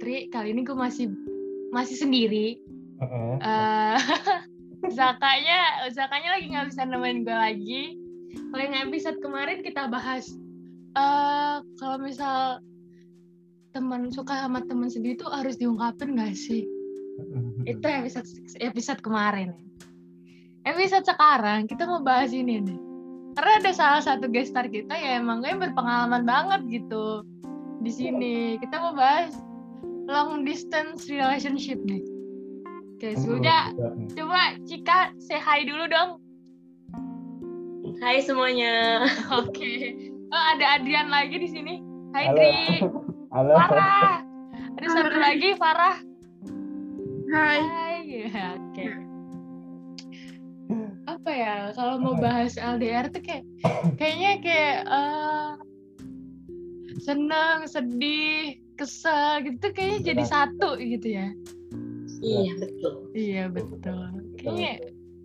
Putri. Kali ini gue masih masih sendiri. Heeh. Eh, Zakanya, Zakanya lagi nggak bisa nemenin gue lagi. Kalau yang episode kemarin kita bahas eh kalau misal teman suka sama teman sendiri tuh harus diungkapin gak sih? Itu episode episode kemarin. Episode sekarang kita mau bahas ini nih. Karena ada salah satu guest star kita ya emang yang berpengalaman banget gitu di sini. Kita mau bahas long distance relationship nih. Oke, sudah. Coba Cika say hi dulu dong. Hai semuanya. Oke. Oh, ada Adrian lagi di sini. Hai Halo. Dri. Halo. Farah. Ada satu lagi Farah. Hai. Hai. Ya, Oke. Apa ya kalau mau bahas LDR tuh kayak kayaknya kayak eh senang, sedih, kesel gitu tuh kayaknya jadi satu gitu ya. Iya betul. Iya betul. Kayaknya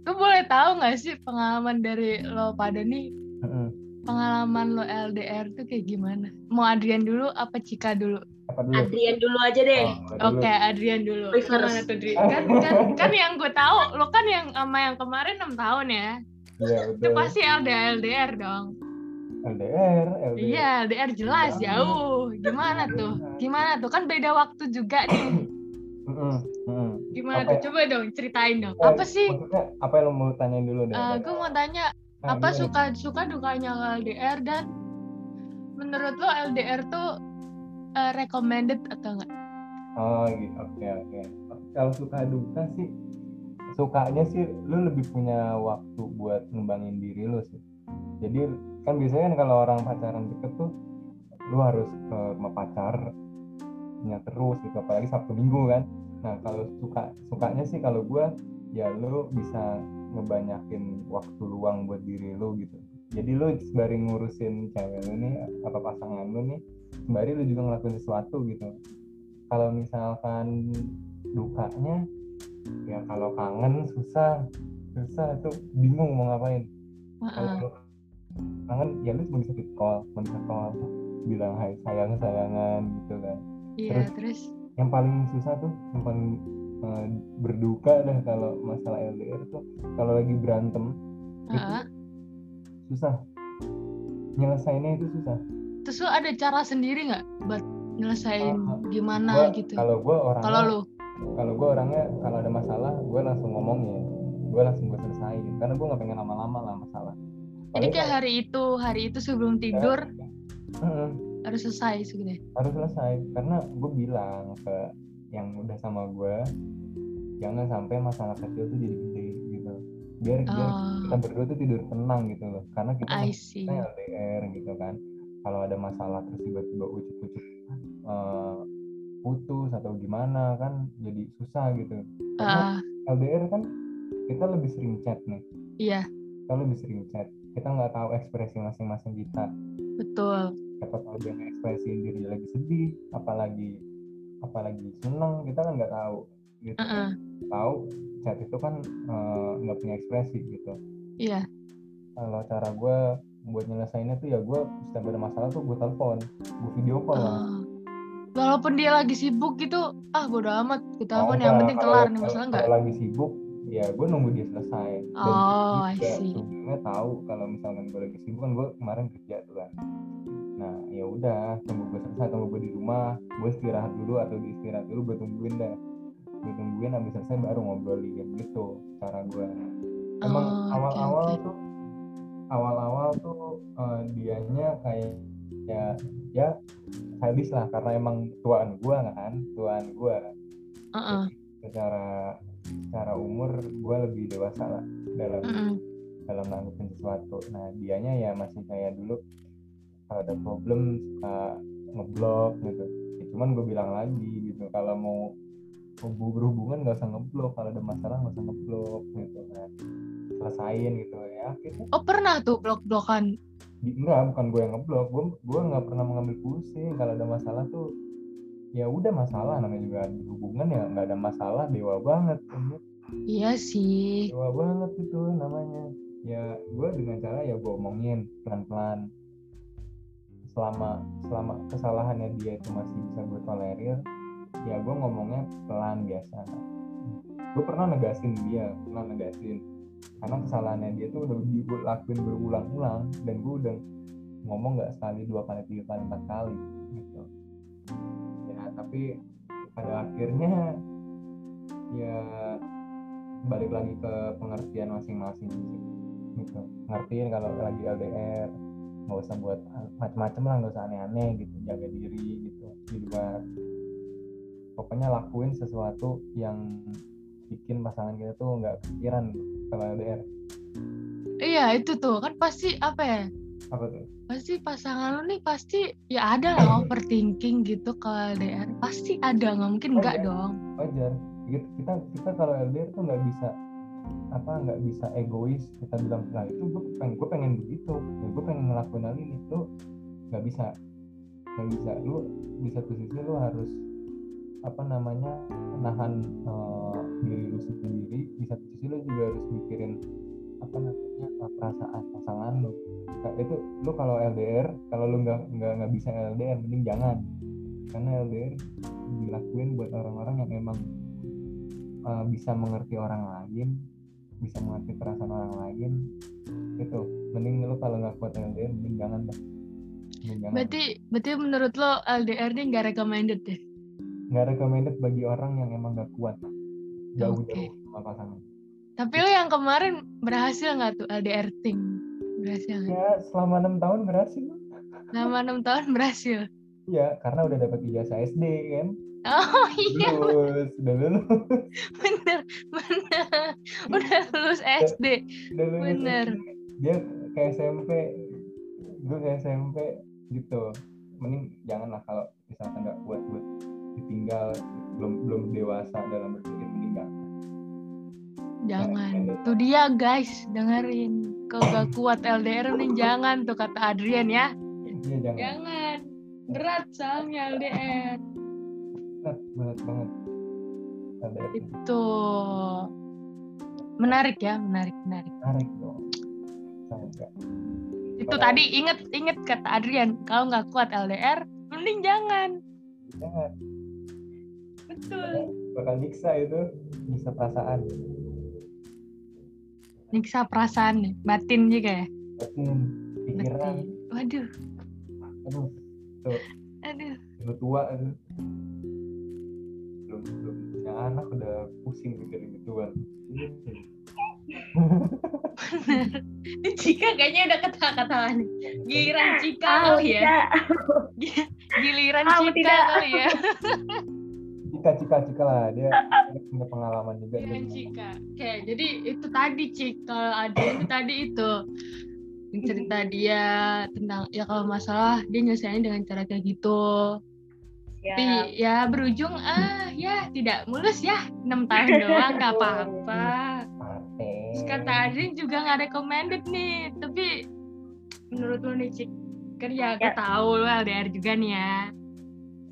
gue boleh tahu nggak sih pengalaman dari lo pada nih Heeh. pengalaman lo LDR tuh kayak gimana? Mau Adrian dulu apa Cika dulu? Apa dulu? Adrian dulu aja deh. Oh, Oke, dulu. Adrian dulu. Gimana tuh, Dri? Kan, kan, kan yang gue tahu, lo kan yang sama yang kemarin 6 tahun ya. Iya, Itu pasti LDR, LDR dong. LDR, LDR. Iya, LDR jelas, Jauh. jauh. Gimana tuh? Gimana tuh? Kan beda waktu juga nih. Gimana Apa tuh? ya? Coba dong, ceritain dong. Apa sih? Maksudnya apa yang lo mau tanyain dulu deh? Eh, gue mau tanya, Nah, apa suka suka dukanya LDR dan menurut lo LDR tuh eh, recommended atau enggak? Oh gitu, oke oke. Kalau suka duka sih, sukanya sih lu lebih punya waktu buat ngembangin diri lu sih. Jadi kan biasanya kan kalau orang pacaran deket tuh, lu harus ke rumah pacar nya terus gitu, apalagi Sabtu Minggu kan. Nah kalau suka sukanya sih kalau gua ya lu bisa ngebanyakin waktu luang buat diri lu gitu. Jadi lu sembari ngurusin cewek lu nih, apa pasangan lu nih, sembari lu juga ngelakuin sesuatu gitu kalau misalkan dukanya ya kalau kangen susah susah tuh bingung mau ngapain kalau kangen ya lu cuma bisa fit call cuma bisa call bilang hai sayang sayangan gitu kan. Iya, terus- terus? yang paling susah tuh yang paling eh, berduka dah kalau masalah LDR tuh kalau lagi berantem itu Heeh. susah. Nyelesainnya itu susah. Terus lu ada cara sendiri nggak buat nyelesain Ah, gimana Gua- gitu? kalau gue orangnya Kalau lu, kalau gue orangnya kalau ada masalah gue langsung ngomongin gue langsung gue selesaiin karena gue nggak pengen lama-lama lah masalah jadi kayak hari itu, hari itu sebelum tidur Heeh, harus selesai gitu. harus selesai karena gue bilang ke yang udah sama gue jangan sampai masalah kecil tuh jadi gede gitu. Biar biar Oh, kita berdua tuh tidur tenang gitu loh. Karena kita kita LDR gitu kan. Kalau ada masalah terus tiba-tiba ucuk-ucuk eh, putus atau gimana kan jadi susah gitu. Karena Ah, LDR kan kita lebih sering chat nih. Iya, kita lebih sering chat kita nggak tahu ekspresi masing-masing kita betul. siapa tahu dia ngekspresiin diri lagi sedih apalagi apalagi seneng kita kan nggak tahu gitu Heeh, tahu chat itu kan eh, nggak punya ekspresi gitu Iya. kalau cara gue buat nyelesainnya tuh ya gue setiap ada masalah tuh gue telepon gue video call Oh. Walaupun dia lagi sibuk gitu, ah bodo amat. Kita Oh, telepon yang enggak. penting Kalau- kelar nih masalah nggak? lagi sibuk ya gue nunggu dia selesai. Dan Oh, dia sebelumnya tahu kalau misalkan gue lagi sibuk kan gue kemarin kerja tuh kan. Nah ya udah tunggu gue selesai tunggu gue di rumah gue istirahat dulu atau di istirahat dulu gue tungguin dah gue tungguin habis selesai baru ngobrolin gitu cara gue emang Oh, awal-awal oke. tuh awal-awal tuh eh, dianya kayak ya ya habis lah karena emang tuaan gue kan tuaan gue Heeh, secara secara umur gue lebih dewasa lah dalam heeh. dalam nanggepin sesuatu. Nah dianya ya masih kayak dulu kalau ada problem suka ngeblok gitu. Ya, cuman gue bilang lagi gitu kalau mau hubung berhubungan nggak usah ngeblok kalau ada masalah nggak usah ngeblok gitu. Kan selesain gitu ya akhirnya. Oh pernah tuh blok-blokan. enggak bukan gue yang ngeblok. Gue gue nggak pernah mengambil pusing kalau ada masalah tuh ya udah masalah. Namanya juga hubungan ya nggak ada masalah. Dewa banget Iya sih. dewa banget itu namanya. Ya gue dengan cara ya gue omongin pelan-pelan. Selama selama kesalahannya dia itu masih bisa gue tolerir ya gue ngomongnya pelan biasa. Gue pernah negasin dia pernah negasin. Karena kesalahannya dia tuh udah gue lakuin berulang-ulang dan gue udah ngomong nggak sekali dua kali tiga kali empat kali tapi pada akhirnya ya balik lagi ke pengertian masing-masing sih gitu. Ngertiin kalau lagi LDR nggak usah buat macam-macam lah nggak usah aneh-aneh gitu jaga diri gitu di luar. Pokoknya lakuin sesuatu yang bikin pasangan kita tuh nggak kepikiran kalau LDR iya itu tuh. Kan pasti apa ya? Apa tuh pasti pasangan lo nih pasti ya ada lah overthinking gitu kalau LDR pasti ada nggak mungkin nggak Wajar. dong. Wajar. Kita kita kalau LDR tuh nggak bisa apa nggak bisa egois. Kita bilang nah itu gue pengen gue pengen begitu. Ya, gue pengen ngelakuin hal ini. Tuh nggak bisa. Nggak bisa. Lu di satu sisi lu harus apa namanya nahan eh, diri lu sendiri. Di satu sisi lu juga harus mikirin apa namanya eh, perasaan pasangan lu. Nah, itu lu kalau LDR kalau lu nggak nggak nggak bisa LDR mending jangan. Karena LDR dilakuin buat orang-orang yang emang uh, bisa mengerti orang lain bisa mengerti perasaan orang lain itu mending lu kalau nggak kuat LDR mending jangan dah mending jangan. Berarti berarti menurut lo LDR nih nggak recommended deh? Nggak recommended bagi orang yang emang nggak kuat jauh-jauh Oke. sama pasangan tapi lo yang kemarin berhasil nggak tuh LDR thing berhasil nggak? Ya selama enam tahun berhasil. Selama enam tahun berhasil? Ya karena udah dapat ijazah SD kan? Oh iya lulus udah lulus. Bener bener. Udah lulus SD udah lulus Bener. SD. dia ke SMP gue ke SMP gitu. Mending jangan lah kalau misalkan nggak kuat buat ditinggal belum belum dewasa dalam berpikir jangan. Jangan tuh dia guys. Dengerin. Kalau gak kuat LDR nih jangan tuh kata Adrian ya. Iya jangan. Jangan. Berat soalnya LDR berat berat banget. LDR itu. Menarik ya menarik menarik. Menarik dong. Itu tadi inget inget kata Adrian. Kalau nggak kuat LDR mending jangan. Jangan. Betul. Bakal nyiksa itu nyiksa perasaan nyiksa perasaan nih batin juga ya? Batin pikiran. Batin waduh. Aduh tuh. Aduh. Lu tua itu belum belum. Punya anak udah pusing mikirin gituan Ini Cika kayaknya udah ketawa-ketawa nih giliran Cika kali ya. Giliran Cika kali ya cika cika cika lah dia, dia punya pengalaman juga giliran dia. Cika oke jadi itu tadi Cik kalau ada itu tadi itu cerita dia tentang ya kalau masalah dia nyelesain dengan cara kayak gitu Ya. Tapi ya berujung ah ya tidak mulus ya enam tahun doang nggak apa-apa. Terus kata Adrin juga nggak recommended nih, tapi menurut lo nih Cik, kan ya aku Ya. tahu lo LDR juga nih ya.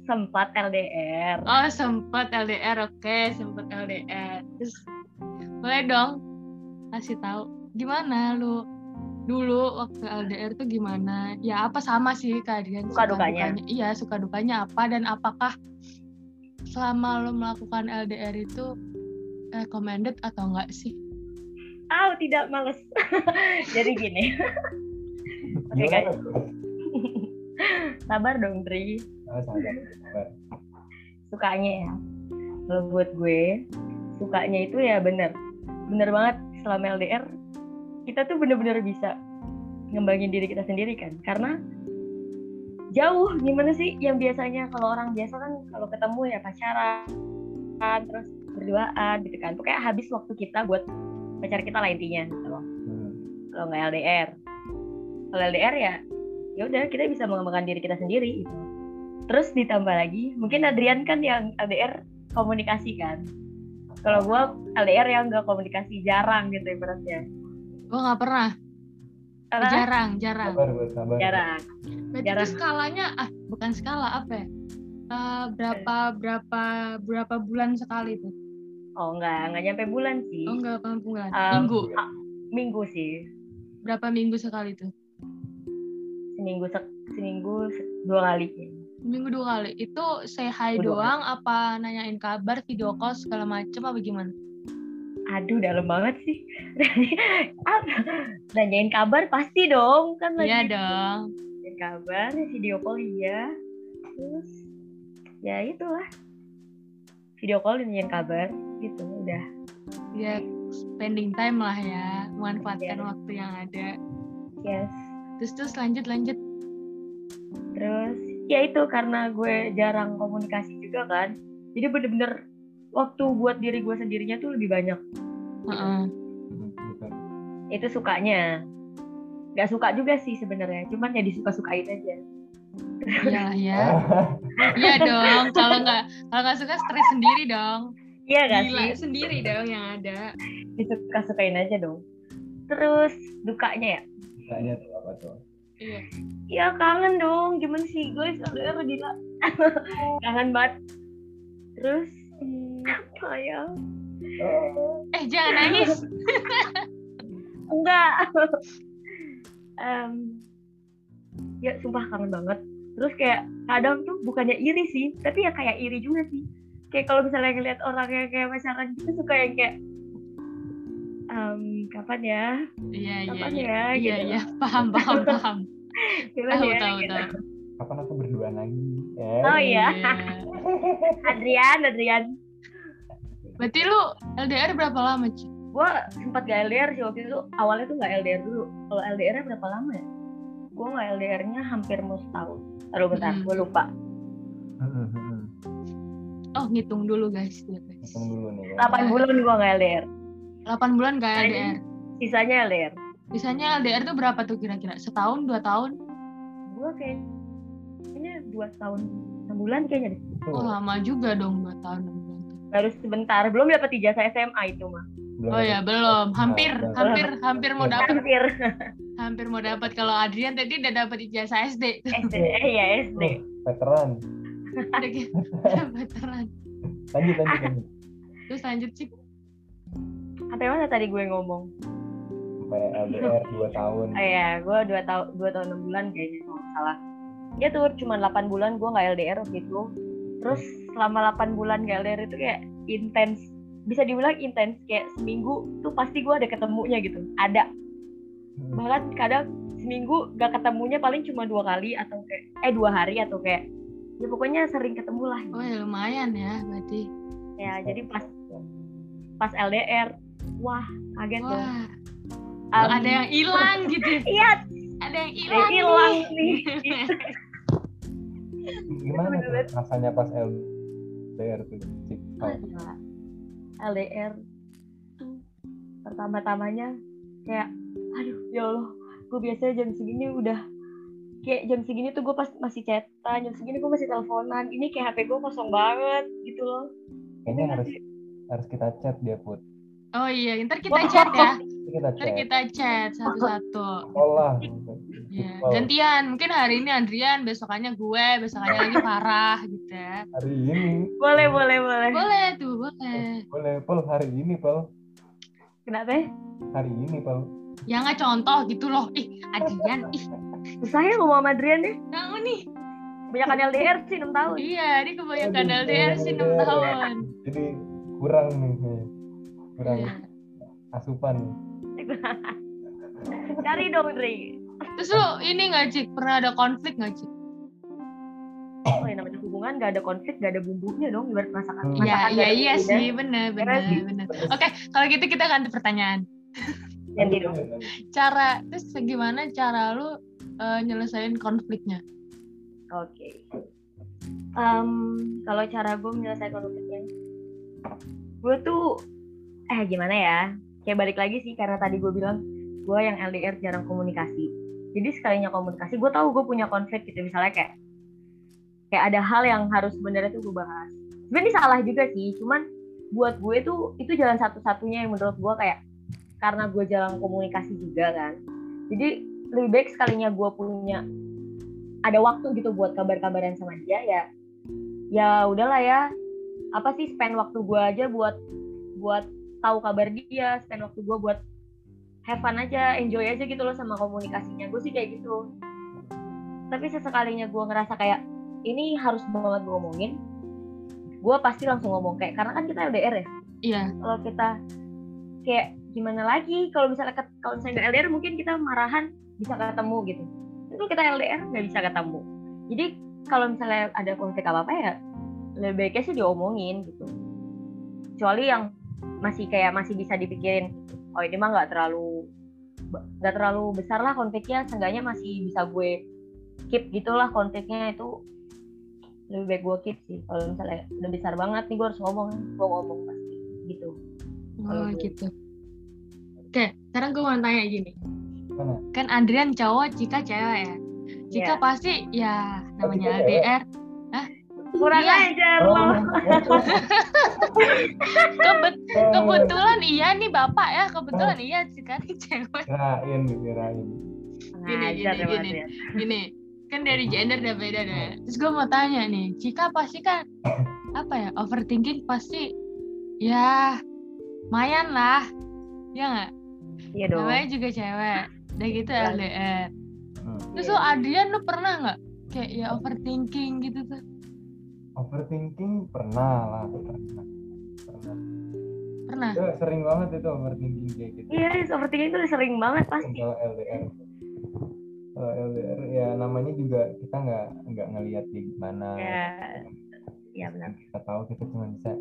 Sempat LDR. Oh sempat LDR, oke sempat LDR. Terus boleh dong kasih tahu gimana lu dulu waktu LDR tuh gimana? Ya apa sama sih kalian Suka dukanya. Iya suka dukanya apa dan apakah selama lo melakukan LDR itu recommended atau enggak sih? Ah, tidak males. Jadi gini, Oke, Gimana guys. Sabar dong Dri. Ah, sabar, sabar. Sukanya ya. Kalau buat gue, sukanya itu ya bener. Bener banget selama LDR, kita tuh bener-bener bisa ngembangin diri kita sendiri kan. Karena jauh gimana sih yang biasanya kalau orang biasa kan kalau ketemu ya pacaran terus berduaan gitu kan pokoknya habis waktu kita buat pacar kita lah intinya gitu loh Hmm. kalau nggak LDR kalau LDR ya ya udah kita bisa mengembangkan diri kita sendiri gitu. terus ditambah lagi mungkin Adrian kan yang LDR komunikasi kan kalau gua LDR yang nggak komunikasi jarang gitu ibaratnya Gue nggak pernah, karena jarang, jarang. Sabar, sabar. jarang Berarti Jarang. itu skalanya ah bukan skala apa ya? Eh, berapa berapa berapa bulan sekali tuh? oh nggak nggak nyampe bulan sih Oh enggak bulan, Um, minggu. minggu sih Berapa minggu sekali tuh? Seminggu sek- seminggu se- dua kali Seminggu dua kali. Itu say hi dua doang apa nanyain kabar, video call segala macem apa gimana? Aduh, dalam banget sih. Apa? Nanyain kabar pasti dong, kan lagi Iya dong. nanyain kabar, video call iya. Terus ya itulah. Video call nanyain kabar gitu, udah. Ya spending time lah ya, manfaatkan Iya. waktu yang ada. Yes. Terus terus lanjut lanjut. Terus ya itu karena gue jarang komunikasi juga kan. Jadi bener-bener waktu buat diri gue sendirinya tuh lebih banyak. Heeh. Hmm, betul. Itu sukanya. Gak suka juga sih sebenarnya, cuman ya disuka-sukain aja. Iya lah ya. Iya dong. Kalau nggak kalau nggak suka stres sendiri dong. Iya gak Gila sih? sendiri dong yang ada. Disuka-sukain aja dong. Terus dukanya ya? Tanya tuh apa tuh? Iya. Ya kangen dong, gimana sih guys? LDR gila. kangen banget. Terus apa ya? Eh jangan nangis. Enggak. Em, ya sumpah kangen banget. Terus kayak kadang tuh bukannya iri sih, tapi ya kayak iri juga sih. Kayak kalau misalnya ngeliat orang yang kayak pacaran gitu suka yang kayak em, kapan ya? Iya iya iya. ya? Iya gitu. iya paham paham paham. Kapan Tahu ya? tahu gitu. tahu. Kapan aku berdua lagi? Eh, Oh iya. Adrian, Adrian. Berarti lu LDR berapa lama, Ci? gue sempat gak LDR sih waktu itu awalnya tuh gak LDR dulu kalau LDR nya berapa lama ya gue gak LDR nya hampir mau setahun Aduh bentar Hmm. gue lupa. Oh, ngitung dulu guys. Guys. Hitung dulu nih. ya. 8 bulan gue gak LDR 8 bulan gak LDR. sisanya LDR Biasanya LDR tuh berapa tuh kira-kira? Setahun, dua tahun? gue kayak kayaknya dua tahun enam bulan kayaknya deh Oh, lama juga dong dua tahun. enam bulan tuh. baru sebentar belum dapat ijazah SMA itu mah belum Oh ya, belum. Hampir, Nah, hampir, hampir mau Belum. dapat, hampir hampir mau dapat. Kalau Adrian tadi udah dapat ijazah SD. SD eh ya SD veteran. Udah veteran. Lanjut, lanjut, lanjut. Terus lanjut sih. Sampai mana tadi gue ngomong? Sampai LDR 2 tahun. oh ya gue dua tahun dua tahun enam bulan kayaknya kalau nggak salah. Ya tuh cuma 8 bulan gue nggak LDR waktu itu terus selama 8 bulan gak LDR itu kayak intens bisa dibilang intens kayak seminggu tuh pasti gue ada ketemunya gitu. Ada. Hmm. bahkan kadang seminggu gak ketemunya paling cuma dua kali atau kayak eh dua hari atau kayak ya pokoknya sering ketemu lah Oh ya lumayan ya berarti. ya jadi pas pas LDR wah kaget dong Wah, Um, ada yang hilang gitu. iya Ada yang hilang. hilang nih. nih Gimana tuh rasanya pas LDR tuh? Cik? LDR tuh pertama-tamanya kayak aduh ya Allah gue biasanya jam segini udah kayak jam segini tuh gue pas masih chatan jam segini gue masih teleponan ini kayak HP gue kosong banget gitu loh Kayaknya harus harus kita chat dia put. Oh iya, ntar kita chat ya. Kita Ntar chat. kita chat satu-satu. Sekolah. Ya. Gantian, mungkin hari ini Adrian, besokannya gue, besokannya lagi Farah gitu ya. Hari ini boleh boleh boleh Boleh tuh, boleh. boleh Pol hari ini Pol kenapa ya? hari ini Pol. Ya nggak contoh gitu loh. Ih, Adrian, ih, susah ya ngomong sama Adrian deh kamu nih. kebanyakan LDR sih 6 tahun Iya, ini kebanyakan LDR sih 6 LDR. tahun. Jadi kurang nih, nih. Kurang Iya. asupan. cari dong Dri Terus lu ini nggak Cik? Pernah ada konflik nggak Cik? oh yang namanya hubungan gak ada konflik gak ada bumbunya dong ibarat masakan Hmm. Iya, masakan iya, iya sih, bener, bener, Bener bener. Oke, kalau gitu kita ganti pertanyaan. Ganti dong. Cara, terus gimana cara lu eh, nyelesain konfliknya? Oke. Em, kalau cara gue menyelesaikan konfliknya, gue tuh, eh gimana ya? Kayak balik lagi sih karena tadi gue bilang gue yang LDR jarang komunikasi. Jadi sekalinya komunikasi, gue tahu gue punya konflik gitu misalnya kayak kayak ada hal yang harus sebenarnya tuh gue bahas. Sebenarnya salah juga sih, cuman buat gue tuh itu jalan satu-satunya yang menurut gue kayak karena gue jarang komunikasi juga kan. Jadi lebih baik sekalinya gue punya ada waktu gitu buat kabar-kabaran sama dia ya ya udahlah ya apa sih spend waktu gue aja buat buat tahu kabar dia spend waktu gue buat have fun aja enjoy aja gitu loh sama komunikasinya. Gue sih kayak gitu. Tapi sesekalinya gue ngerasa kayak ini harus banget gue ngomongin gue pasti langsung ngomong. Kayak karena kan kita LDR ya. Iya. Kalau kita kayak gimana lagi? Kalau misalnya kalau misalnya nggak LDR mungkin kita marahan bisa ketemu gitu. Itu kita LDR nggak bisa ketemu. Jadi kalau misalnya ada konflik apa apa ya lebih baiknya sih diomongin gitu. Kecuali yang masih kayak masih bisa dipikirin oh ini mah nggak terlalu nggak terlalu besar lah konfliknya seenggaknya masih bisa gue keep gitulah konfliknya itu. Lebih baik gue keep sih kalau misalnya udah besar banget nih gue harus ngomong gue ngomong pasti gitu. Kalau oh gue- gitu. Oke sekarang gue mau tanya gini. Mana? kan Adrian cowok Cika cewek ya? Cika Iya. pasti ya namanya Cika cewek? Kurang Iya. ajar Oh, lo Kebet oh, kebetulan iya nih bapak ya kebetulan iya Cika nih cewek. Kirain, kirain. Gini, Ngajar gini, gini. ya. gini kan dari gender udah beda deh. Terus gue mau tanya nih Cika pasti kan apa ya overthinking pasti ya lumayan lah. Ya nggak? Iya dong. Namanya juga cewek. Udah gitu Iya. LDR Hmm. terus lu Adrian lu pernah nggak? Kayak ya overthinking gitu tuh Overthinking pernah lah, pernah. Pernah. pernah Itu sering banget itu overthinking kayak gitu. iya overthinking itu sering banget pasti Kalau LDR. Kalau LDR ya namanya juga kita nggak nggak ngelihat di gimana. ya iya benar Kita tahu kita cuma bisa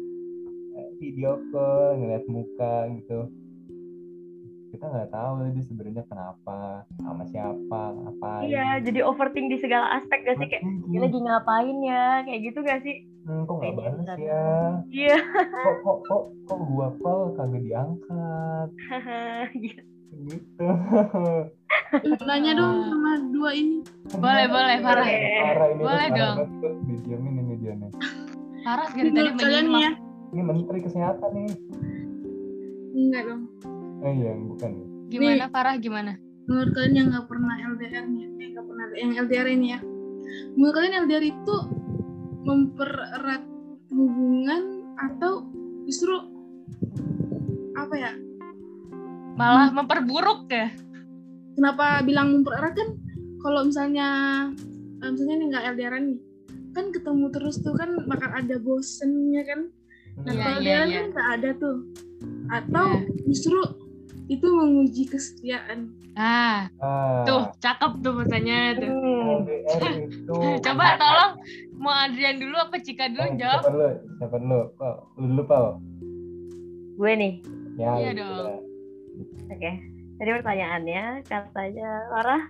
eh, video call, ngeliat muka gitu. Kita nggak tahu dia sebenarnya kenapa, sama siapa, ngapain. iya jadi overthink di segala aspek gak sih kayak dia lagi ngapain ya kayak gitu gak sih Hmm, kok nggak Kayak balas bentar. ya? iya Kok kok kok kok gua call kagak diangkat? Gitu. Gitu. Nanya dong sama dua ini. boleh boleh Farah Boleh. Parah ini Boleh parah dong. Didiamin ini dia nih. Farah dari tadi kalian ya? menyimak Ini menteri kesehatan nih. Enggak dong. Eh iya, bukan. gimana Farah gimana Menurut kalian yang nggak pernah LDR nih, eh nggak pernah yang LDR ini ya. Menurut kalian LDR itu mempererat hubungan atau justru apa ya? malah memperburuk ya Kenapa bilang mempererat kan? Kalau misalnya eh, misalnya nih nggak LDR nih, kan ketemu terus tuh kan bakal ada bosennya kan? Nah Iya, kalau iya, LDR iya. kan nggak ada tuh. Atau justru itu menguji kesetiaan. ah Ah, tuh cakep tuh pertanyaannya tuh. LDR itu. coba tolong mau Adrian dulu apa Cika dulu Eh, jawab Siapa dulu? Siapa? Pal, lu dulu, Pal. gue nih Ya, Iya lu dong. oke jadi pertanyaannya katanya Farah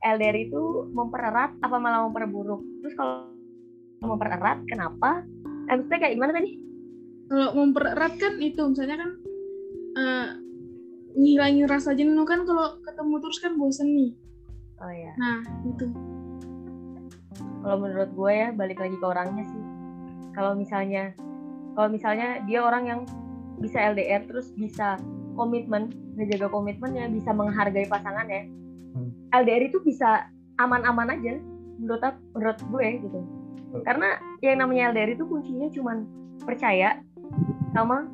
LDR itu mempererat apa malah memperburuk terus kalau mempererat kenapa eh, maksudnya kayak gimana tadi kalau mempererat kan itu misalnya kan eh ngilangin rasa jenuh. Kan kalau ketemu terus kan bosen nih. Oh ya nah itu kalau menurut gue ya balik lagi ke orangnya sih. Kalau misalnya kalau misalnya dia orang yang bisa LDR terus bisa komitmen ngejaga komitmennya bisa menghargai pasangannya Hmm. LDR itu bisa aman-aman aja menurut menurut gue gitu. Betul. karena yang namanya LDR itu kuncinya cuman percaya sama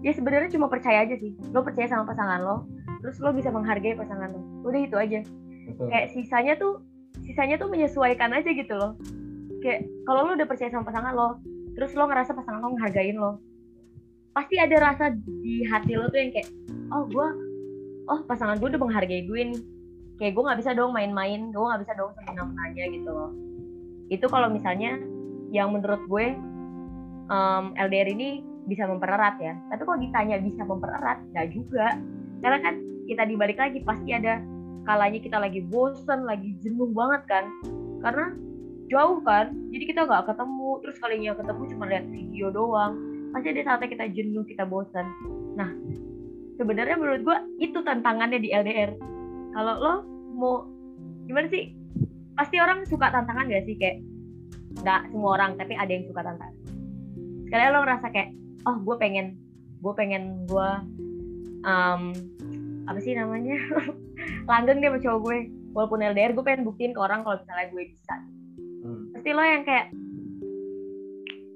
ya sebenarnya cuma percaya aja sih. Lo percaya sama pasangan lo terus lo bisa menghargai pasangan lo. Udah itu aja. Betul. kayak sisanya tuh sisanya tuh menyesuaikan aja gitu loh. Kayak kalau lo udah percaya sama pasangan lo terus lo ngerasa pasangan lo menghargain lo pasti ada rasa di hati lo tuh yang kayak oh gue oh pasangan gue udah menghargai gue nih. Kayak gue nggak bisa dong main-main gue nggak bisa dong semena-menanya gitu loh. Itu kalau misalnya yang menurut gue em, LDR ini bisa mempererat ya. Tapi kalau ditanya bisa mempererat nggak juga. Karena kan kita dibalik lagi pasti ada kalanya kita lagi bosen lagi jenuh banget kan. Karena jauh kan jadi kita nggak ketemu. Terus kalinya ketemu cuma lihat video doang. Pasti ada saatnya kita jenuh kita bosan nah sebenarnya menurut gua itu tantangannya di LDR kalau lo mau gimana sih? Pasti orang suka tantangan gak sih? Kayak nggak semua orang tapi ada yang suka tantangan. Sekalian lo ngerasa kayak oh gue pengen gue pengen gue um, apa sih namanya? Langgeng deh sama cowok gue. Walaupun LDR gue pengen buktiin ke orang kalau misalnya gue bisa. Hmm. pasti lo yang kayak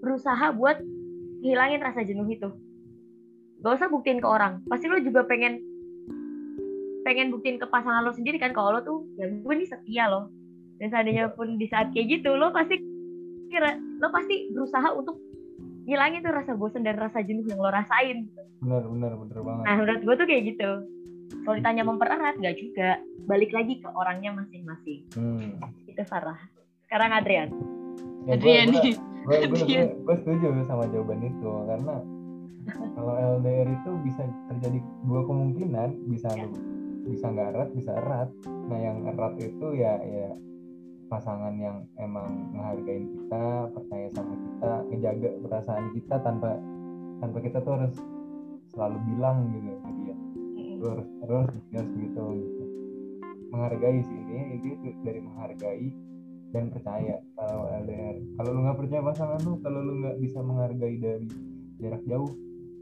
berusaha buat ngilangin rasa jenuh itu. Gak usah buktiin ke orang. Pasti lo juga pengen pengen buktiin ke pasangan lo sendiri kan kalau lo tuh ya gue nih setia lo dan seandainya pun di saat kayak gitu lo pasti pasti ra- lo pasti berusaha untuk ngilangin tuh rasa bosan dan rasa jenuh yang lo rasain. Bener bener bener banget. Nah menurut gue tuh kayak gitu. Kalau ditanya mempererat nggak juga. Balik lagi ke orangnya masing-masing. Hmm. itu Sarah sekarang Adrian. Ya, Adrian. nih. gue setuju sama jawaban itu karena kalau LDR itu bisa terjadi dua kemungkinan. Bisa Ya. bisa nggak erat bisa erat. Nah yang erat itu ya ya pasangan yang emang menghargai kita percaya sama kita ngejaga perasaan kita tanpa tanpa kita tuh harus selalu bilang gitu ke dia. Lu harus terus harus gitu gitu. Menghargai sih ini itu dari menghargai dan percaya. Kalau LDR kalau lu nggak percaya pasangan lu kalau lu nggak bisa menghargai dari jarak jauh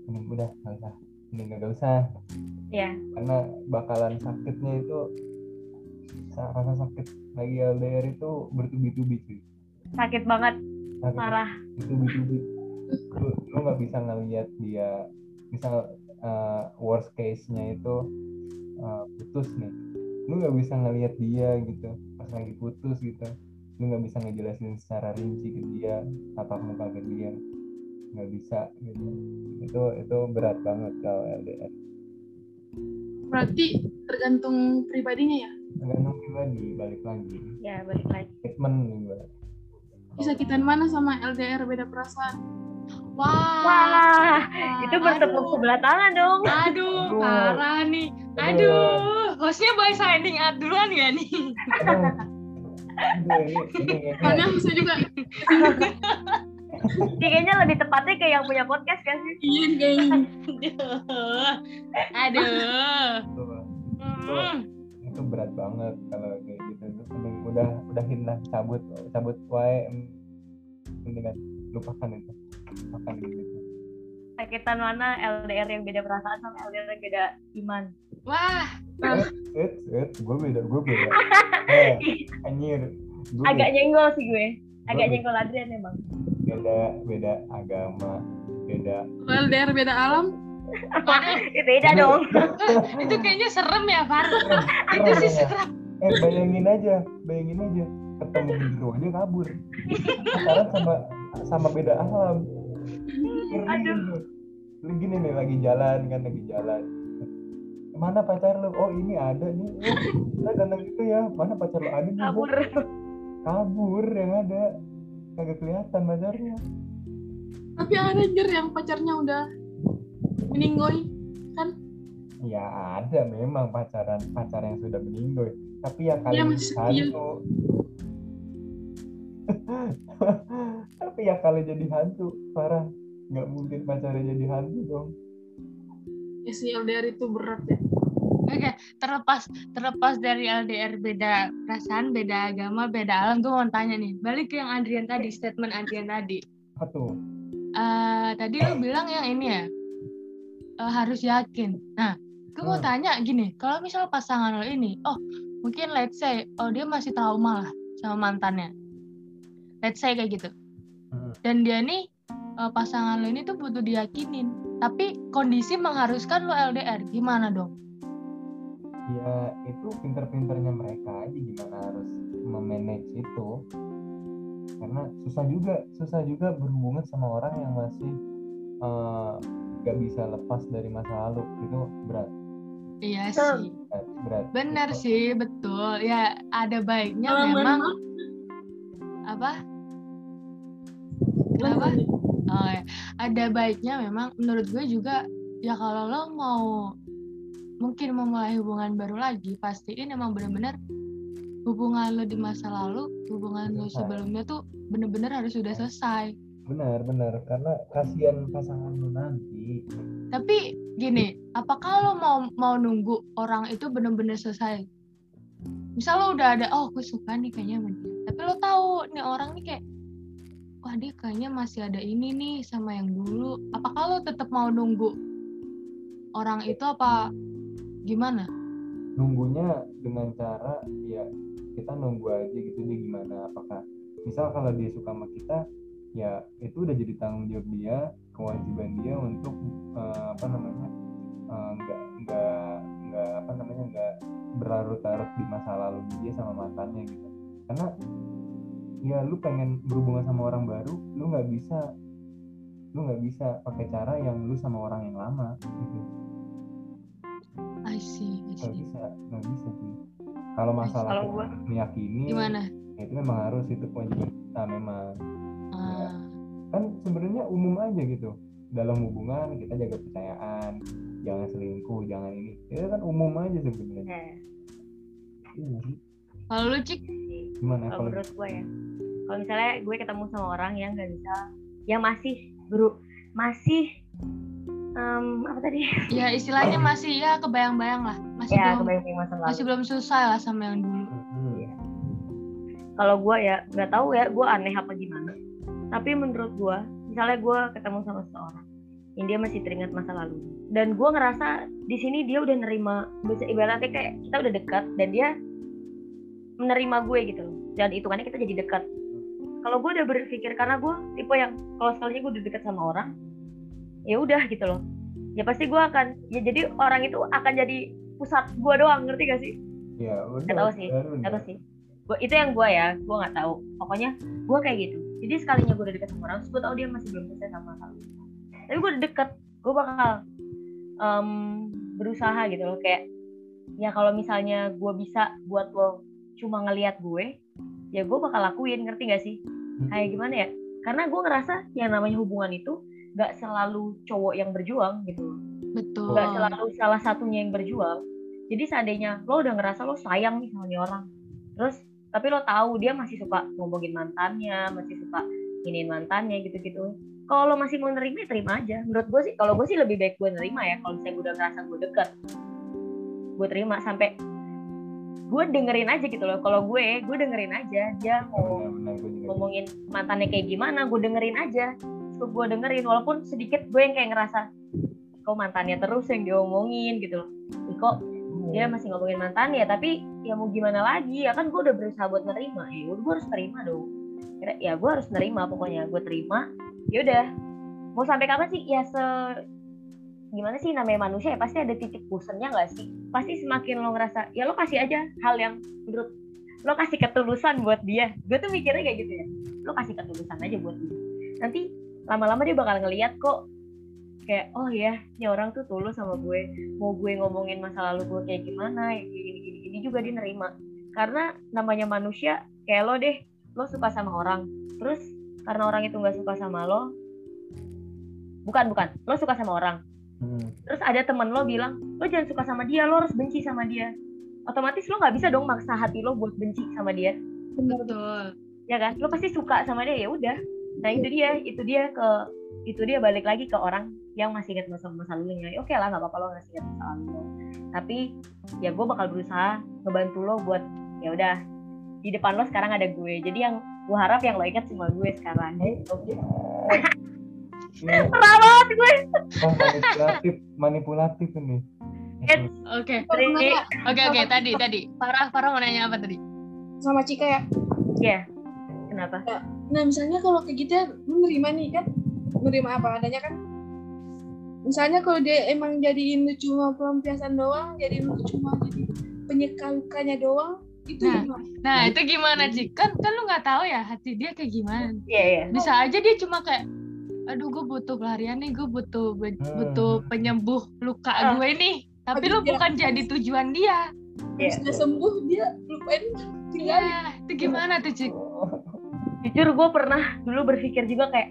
mending udah nggak usah. Mending nggak usah. Ya karena bakalan sakitnya itu rasa sakit lagi LDR itu bertubi-tubi cuy. Sakit banget. Sakit parah. Bertubi-tubi. Lu lu nggak bisa ngelihat dia. Misal uh, worst case nya itu uh, putus nih. Lu nggak bisa ngelihat dia gitu pas lagi putus gitu. Lu nggak bisa ngejelasin secara rinci ke dia tatap muka ke dia. Nggak bisa gitu. Itu itu berat banget kalau LDR Berarti tergantung pribadinya ya. Tergantung pribadi balik lagi ya balik lagi gue Bisa kita mana sama LDR beda perasaan. Wah. wah itu bertepuk sebelah tangan dong Aduh, Aduh. parah nih. Aduh. Hostnya boy signing out duluan gak nih? Soalnya bisa juga kayaknya lebih tepatnya kayak yang punya podcast kan sih iya kayaknya. Aduh. Aduh. Tuh, Hmm. Itu berat banget kalau kayak gitu. Itu mending udah udahin lah cabut cabut wae mendingan lupakan itu. Lupakan gitu. Sakitan mana LDR yang beda perasaan sama LDR yang beda iman? Wah, eh eh gue beda gue beda. Eh anjir. Gue agak beda, nyenggol sih gue. Agak Gua- nyenggol Adrian emang. Beda beda agama beda LDR beda alam, Eh, beda dong. Itu kayaknya serem ya, Far. Itu sih serem. eh bayangin aja bayangin aja. Ketemu gitu aja kabur. Pacaran sama sama beda alam. Aduh. Lu gini nih lagi jalan kan lagi jalan. Mana pacar lu? Oh ini ada nih. Oh, kita ganteng gitu ya. Mana pacar lu? Ada nih kabur. Kabur yang ada. Kagak kelihatan pacarnya. Tapi ada jir yang pacarnya udah meninggoy. ya ada memang pacaran pacar yang sudah meninggal tapi ya kali Iya, jadi hantu tapi ya kali jadi hantu parah nggak mungkin pacarnya jadi hantu dong Ya si LDR itu berat ya. Oke, terlepas terlepas dari LDR beda perasaan, beda agama, beda alam, gue mau tanya nih. Balik ke yang Adrian tadi, statement Adrian tadi. apa tuh Eh tadi lu bilang yang ini ya eh, harus yakin. Nah, gue mau Hmm. tanya gini, kalau misal pasangan lo ini, oh mungkin let's say, oh dia masih trauma lah sama mantannya. Let's say kayak gitu. Hmm. Dan dia nih eh, pasangan lo ini tuh butuh diyakinin. Tapi kondisi mengharuskan lo LDR, gimana dong? ya itu pinter-pinternya mereka aja gimana harus memanage itu karena susah juga susah juga berhubungan sama orang yang masih eh, nggak bisa lepas dari masa lalu itu berat Iya sih. berat, berat. Benar Itu- sih, betul. Ya ada baiknya Kalau memang memang apa? Kenapa? Oh, ya. Ada baiknya memang menurut gue juga ya kalau lo mau mungkin memulai hubungan baru lagi pastiin emang bener-bener hubungan lo di masa lalu hubungan lo sebelumnya tuh bener-bener harus sudah selesai benar benar. Karena kasihan pasangan lu nanti. Tapi gini apakah lo mau mau nunggu orang itu bener-bener selesai? Misal lo udah ada oh gue suka nih kayaknya sama dia. Tapi lo tahu nih orang nih kayak wah dia kayaknya masih ada ini nih sama yang dulu. Apakah lo tetap mau nunggu orang itu apa gimana? Nunggunya dengan cara ya kita nunggu aja gitu dia gimana. Apakah misal kalau dia suka sama kita ya itu udah jadi tanggung jawab dia kewajiban dia untuk eh, apa namanya eh, nggak nggak nggak apa namanya nggak berlarut-larut di masa lalu dia sama mantannya gitu. Karena ya lu pengen berhubungan sama orang baru lu nggak bisa lu nggak bisa pakai cara yang lu sama orang yang lama gitu. I see, I nggak see. bisa nggak bisa sih. Kalau masalah Kalau meyakini Gimana? ya itu memang harus itu kewajiban kita memang Ah, kan sebenarnya umum aja gitu. Dalam hubungan kita jaga kepercayaan jangan selingkuh jangan ini. Itu kan umum aja sebenarnya. Nah, Iya. Nggak sih? kalau lu cik, gimana kalau kalau menurut gue ya? Kalau misalnya gue ketemu sama orang yang nggak bisa yang masih beru masih em, apa tadi? Ya istilahnya masih ya kebayang-bayang lah, masih ya belum kebayang masa lalu. masih belum selesai lah sama yang dulu. Hmm, kalau gue ya nggak tahu ya gue aneh apa gimana tapi menurut gue misalnya gue ketemu sama seseorang yang dia masih teringat masa lalu dan gue ngerasa di sini dia udah nerima bisa ibaratnya kayak kita udah dekat dan dia menerima gue gitu loh. Dan hitungannya kita jadi dekat. Kalau gue udah berpikir karena gue tipe yang kalau sekalinya gue udah dekat sama orang ya udah gitu loh. Ya pasti gue akan ya jadi orang itu akan jadi pusat gue doang ngerti gak sih? Ya udah Nggak tahu sih. Gak tau sih. Gua, itu yang gue ya gue nggak tahu. Pokoknya gue kayak gitu jadi sekalinya gue udah deket sama orang terus gue tahu dia masih belum selesai sama hal tapi gue udah deket gue bakal em, berusaha gitu loh kayak ya kalau misalnya gue bisa buat lo cuma ngelihat gue ya gue bakal lakuin ngerti gak sih? Kayak gimana ya? Karena gue ngerasa yang namanya hubungan itu gak selalu cowok yang berjuang gitu Betul. nggak selalu salah satunya yang berjuang. Jadi seandainya lo udah ngerasa lo sayang nih sama nih orang terus tapi lo tahu dia masih suka ngomongin mantannya masih suka iniin mantannya gitu-gitu. Kalau lo masih mau nerima ya terima aja. Menurut gue sih kalau gue sih lebih baik gue nerima ya kalau misalnya gue udah ngerasa gue deket. Gue terima sampai gue dengerin aja gitu loh. Kalau gue gue dengerin aja. Dia mau benar, benar, gue juga ngomongin mantannya kayak gimana gue dengerin aja. Suka gue dengerin walaupun sedikit gue yang kayak ngerasa kok mantannya terus yang diomongin? gitu loh. Kok dia masih ngomongin mantannya tapi ya mau gimana lagi? Ya kan gue udah berusaha buat nerima. Ya udah gue harus terima dong. Kira- ya gue harus nerima pokoknya. Gue terima ya udah. Mau sampai kapan sih? Ya se gimana sih namanya manusia ya? Pasti ada titik bosennya nggak sih? Pasti semakin lo ngerasa ya lo kasih aja hal yang menurut lo kasih ketulusan buat dia. Gue tuh mikirnya kayak gitu ya. Lo kasih ketulusan aja buat dia. Nanti lama-lama dia bakal ngeliat kok kayak oh ya ini orang tuh tulus sama gue. Mau gue ngomongin masa lalu gue kayak gimana ya kayak gini gini gini juga dia nerima karena namanya manusia kayak lo deh lo suka sama orang. Terus karena orang itu nggak suka sama lo bukan bukan lo suka sama orang. Hmm, terus ada teman lo bilang lo jangan suka sama dia lo harus benci sama dia. Otomatis lo nggak bisa dong maksa hati lo buat benci sama dia. Benar Betul. ya kan? Lo pasti suka sama dia ya udah. Nah itu dia itu dia ke itu dia balik lagi ke orang yang masih ingat masa masa lalunya Ya, oke lah nggak apa-apa lo masih ingat masa lalu lo. Tapi ya gue bakal berusaha ngebantu lo buat ya udah di depan lo sekarang ada gue. Jadi yang gue harap yang lo ingat cuma gue sekarang. Oke. Ini parah banget gue. Oh, manipulatif manipulatif ini. It's- Oke. Oke oke tadi tadi. Farah Farah mau nanya apa tadi? sama Cika ya? Ya kenapa? Nah misalnya kalau kayak gitu ya lu nerima nih kan nerima apa adanya kan misalnya kalau dia emang jadiin cuma pelampiasan doang jadiin lu cuma jadi penyeka lukanya doang itu Nah. gimana? Nah itu gimana Cik? Kan kan lu nggak tahu ya hati dia kayak gimana. iya iya Bisa aja dia cuma kayak aduh gue butuh pelarian nih gue butuh Hmm. butuh penyembuh luka Ah. gue nih tapi lu dia- bukan jadi tujuan dia Iya. Dia sembuh dia lupain tinggal Iya itu gimana tuh Cik? jujur gue pernah dulu berpikir juga kayak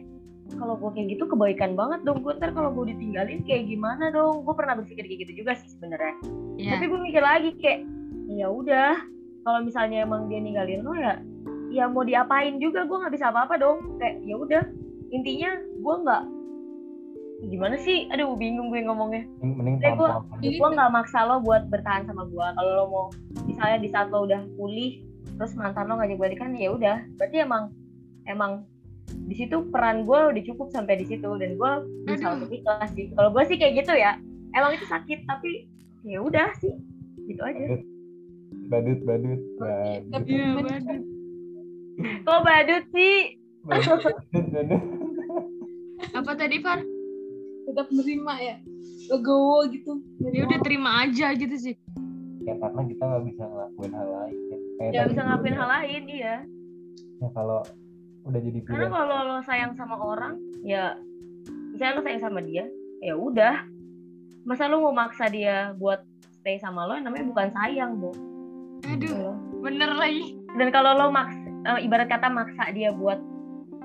kalau gue kayak gitu kebaikan banget dong gue ntar kalau gue ditinggalin kayak gimana dong? Gue pernah berpikir kayak gitu juga sih sebenarnya. Iya. Tapi gue mikir lagi kayak ya udah kalau misalnya emang dia ninggalin lo ya ya mau diapain juga gue nggak bisa apa-apa dong. Kayak ya udah intinya gue nggak gimana sih? Aduh bingung gue ngomongnya. Mending. Jadi gue nggak maksa lo buat bertahan sama gue kalau lo mau misalnya di saat lo udah pulih terus mantan lo ngajak balikan ya udah. Berarti emang emang di situ peran gue udah cukup sampai di situ dan gue berusaha Aduh. untuk ikhlas sih. Kalau gue sih kayak gitu ya. Emang itu sakit tapi ya udah sih. Gitu aja. Badut. Badut badut. Tapi Iya men- badut. kok badut sih? Badut. Badut Apa tadi Far? tetap nerima ya. Legowo gitu. Ya udah terima aja gitu sih. ya karena kita nggak bisa ngelakuin hal lain. Ya. Ya bisa ngelakuin hal lain iya. Ya kalau udah jadi karena pilihan kalau lo sayang sama orang ya misalnya lo sayang sama dia ya udah. Masa lo mau maksa dia buat stay sama lo namanya bukan sayang bu aduh bener lagi. Dan kalau lo maks eh, ibarat kata maksa dia buat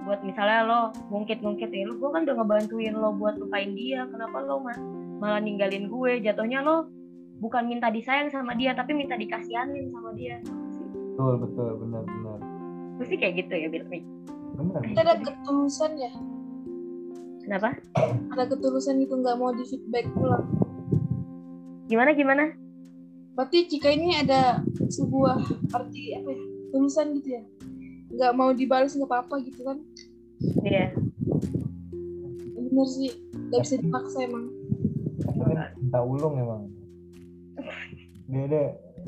buat misalnya lo ngungkit-ngungkit ya lo gue kan udah ngebantuin lo buat lupain dia kenapa lo ma- malah ninggalin gue? Jatuhnya lo bukan minta disayang sama dia tapi minta dikasihanin sama dia. Betul betul benar benar pasti kayak gitu ya Bil benar Kita ada ketulusan ya? Kenapa? Ada ketulusan gitu nggak mau di feedback pulang gimana gimana? Berarti jika ini ada sebuah arti apa ya tulusan gitu ya? Nggak mau dibalas nggak apa-apa gitu kan? Iya. Bener sih nggak bisa dipaksa emang. Tapi cinta ulung emang. Dia ada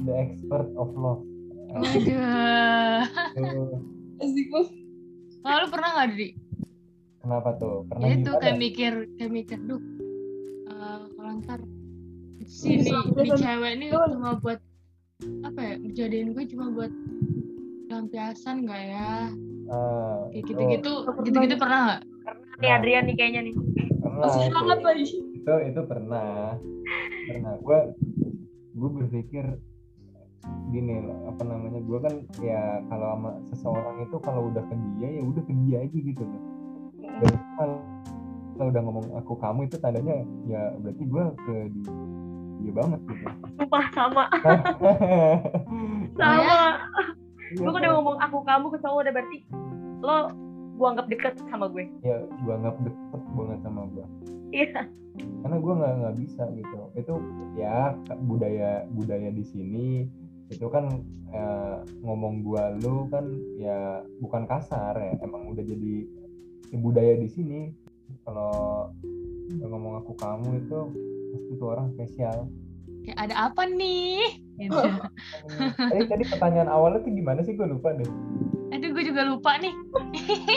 the expert of love aduh. Tuh, asik banget. Lalu pernah nggak di kenapa tuh? Pernah ya itu kayak mikir kayak mikir duh eh, kalau ntar si Bisa, nih nih bisa. cewek ini cuma buat apa ya jadiin gue cuma buat lampiasan nggak ya? Ah, kayak itu gitu-gitu Pernah. gitu-gitu pernah nggak? Nih Adrian nih kayaknya nih. Pernah hangat lagi itu itu pernah. Pernah. Gue gue berpikir gini apa namanya gue kan ya kalau sama seseorang itu kalau udah ke dia ya udah ke dia aja gitu loh. Dan kalau udah ngomong aku kamu itu tandanya ya berarti gue ke dia, dia banget gitu. Sumpah sama. Sama. Iya, gue udah ngomong aku kamu ke cowok udah berarti lo gue anggap deket sama gue. Ya gue anggap deket banget sama gue iya. Karena gue nggak nggak bisa gitu. Itu ya budaya budaya di sini itu kan eh, ngomong gua lu kan ya bukan kasar ya emang udah jadi ya, budaya di sini. Kalau ngomong aku kamu itu pasti itu orang spesial. Kayak ada apa nih? Gitu. tadi tadi pertanyaan awalnya tuh gimana sih? Gue lupa deh. Aduh gue juga lupa nih.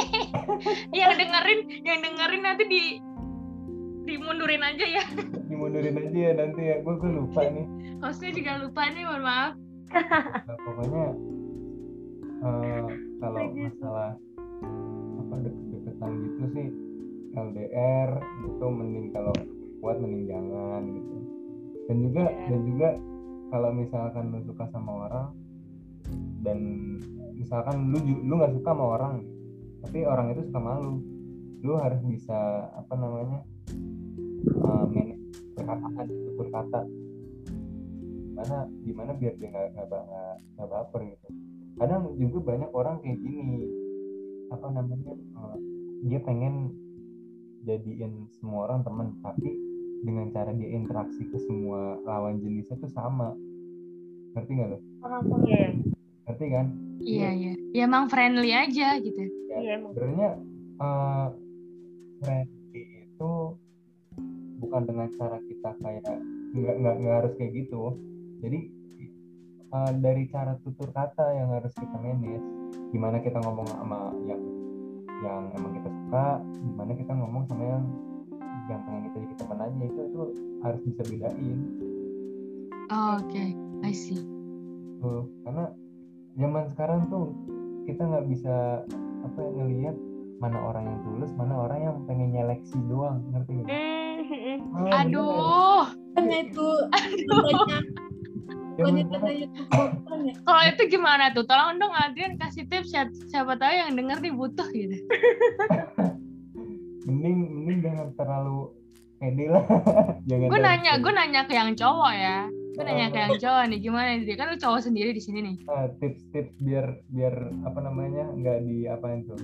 Yang dengerin yang dengerin nanti di dimundurin aja ya. Dimundurin aja ya nanti ya. Gue gue lupa nih. Hostnya juga lupa nih mohon maaf Nah, pokoknya eh, kalau masalah apa deket-deketan gitu sih LDR itu mending kalau buat mending jangan gitu. Dan juga Iya. dan juga kalau misalkan lu suka sama orang dan misalkan lu lu nggak suka sama orang tapi orang itu suka malu lu harus bisa apa namanya uh, manage perkataan tutur kata gimana gimana biar dia nggak nggak ba- nggak nggak baper gitu. Kadang juga banyak orang kayak gini apa namanya uh, dia pengen jadiin semua orang temen tapi dengan cara dia interaksi ke semua lawan jenisnya tuh sama. Ngerti nggak lo iya ngerti kan? Iya iya. Ya emang friendly aja gitu. Iya emang. sebenarnya uh, friendly itu bukan dengan cara kita kayak nggak nggak nggak harus kayak gitu jadi uh, dari cara tutur kata yang harus kita manage gimana kita ngomong sama yang yang emang kita suka gimana kita ngomong sama yang yang pengen kita jadi teman aja itu itu harus bisa bedain. Oh, oke I see. Tuh karena zaman sekarang tuh kita nggak bisa apa ya, ngelihat mana orang yang tulus mana orang yang pengen nyeleksi doang ngerti nggak? Hmm, Ah, bener. aduh. Kan itu banyak kalau itu gimana tuh? Tolong dong Adrian kasih tips siapa, siapa tahu yang denger nih butuh gitu. Mending mending jangan terlalu pede lah. Jangan gue nanya gue nanya ke yang cowok ya. Gue nanya ke yang cowok nih gimana nih? Kan lu cowok sendiri di sini nih. Ah, tips-tips biar biar apa namanya nggak di apain tuh.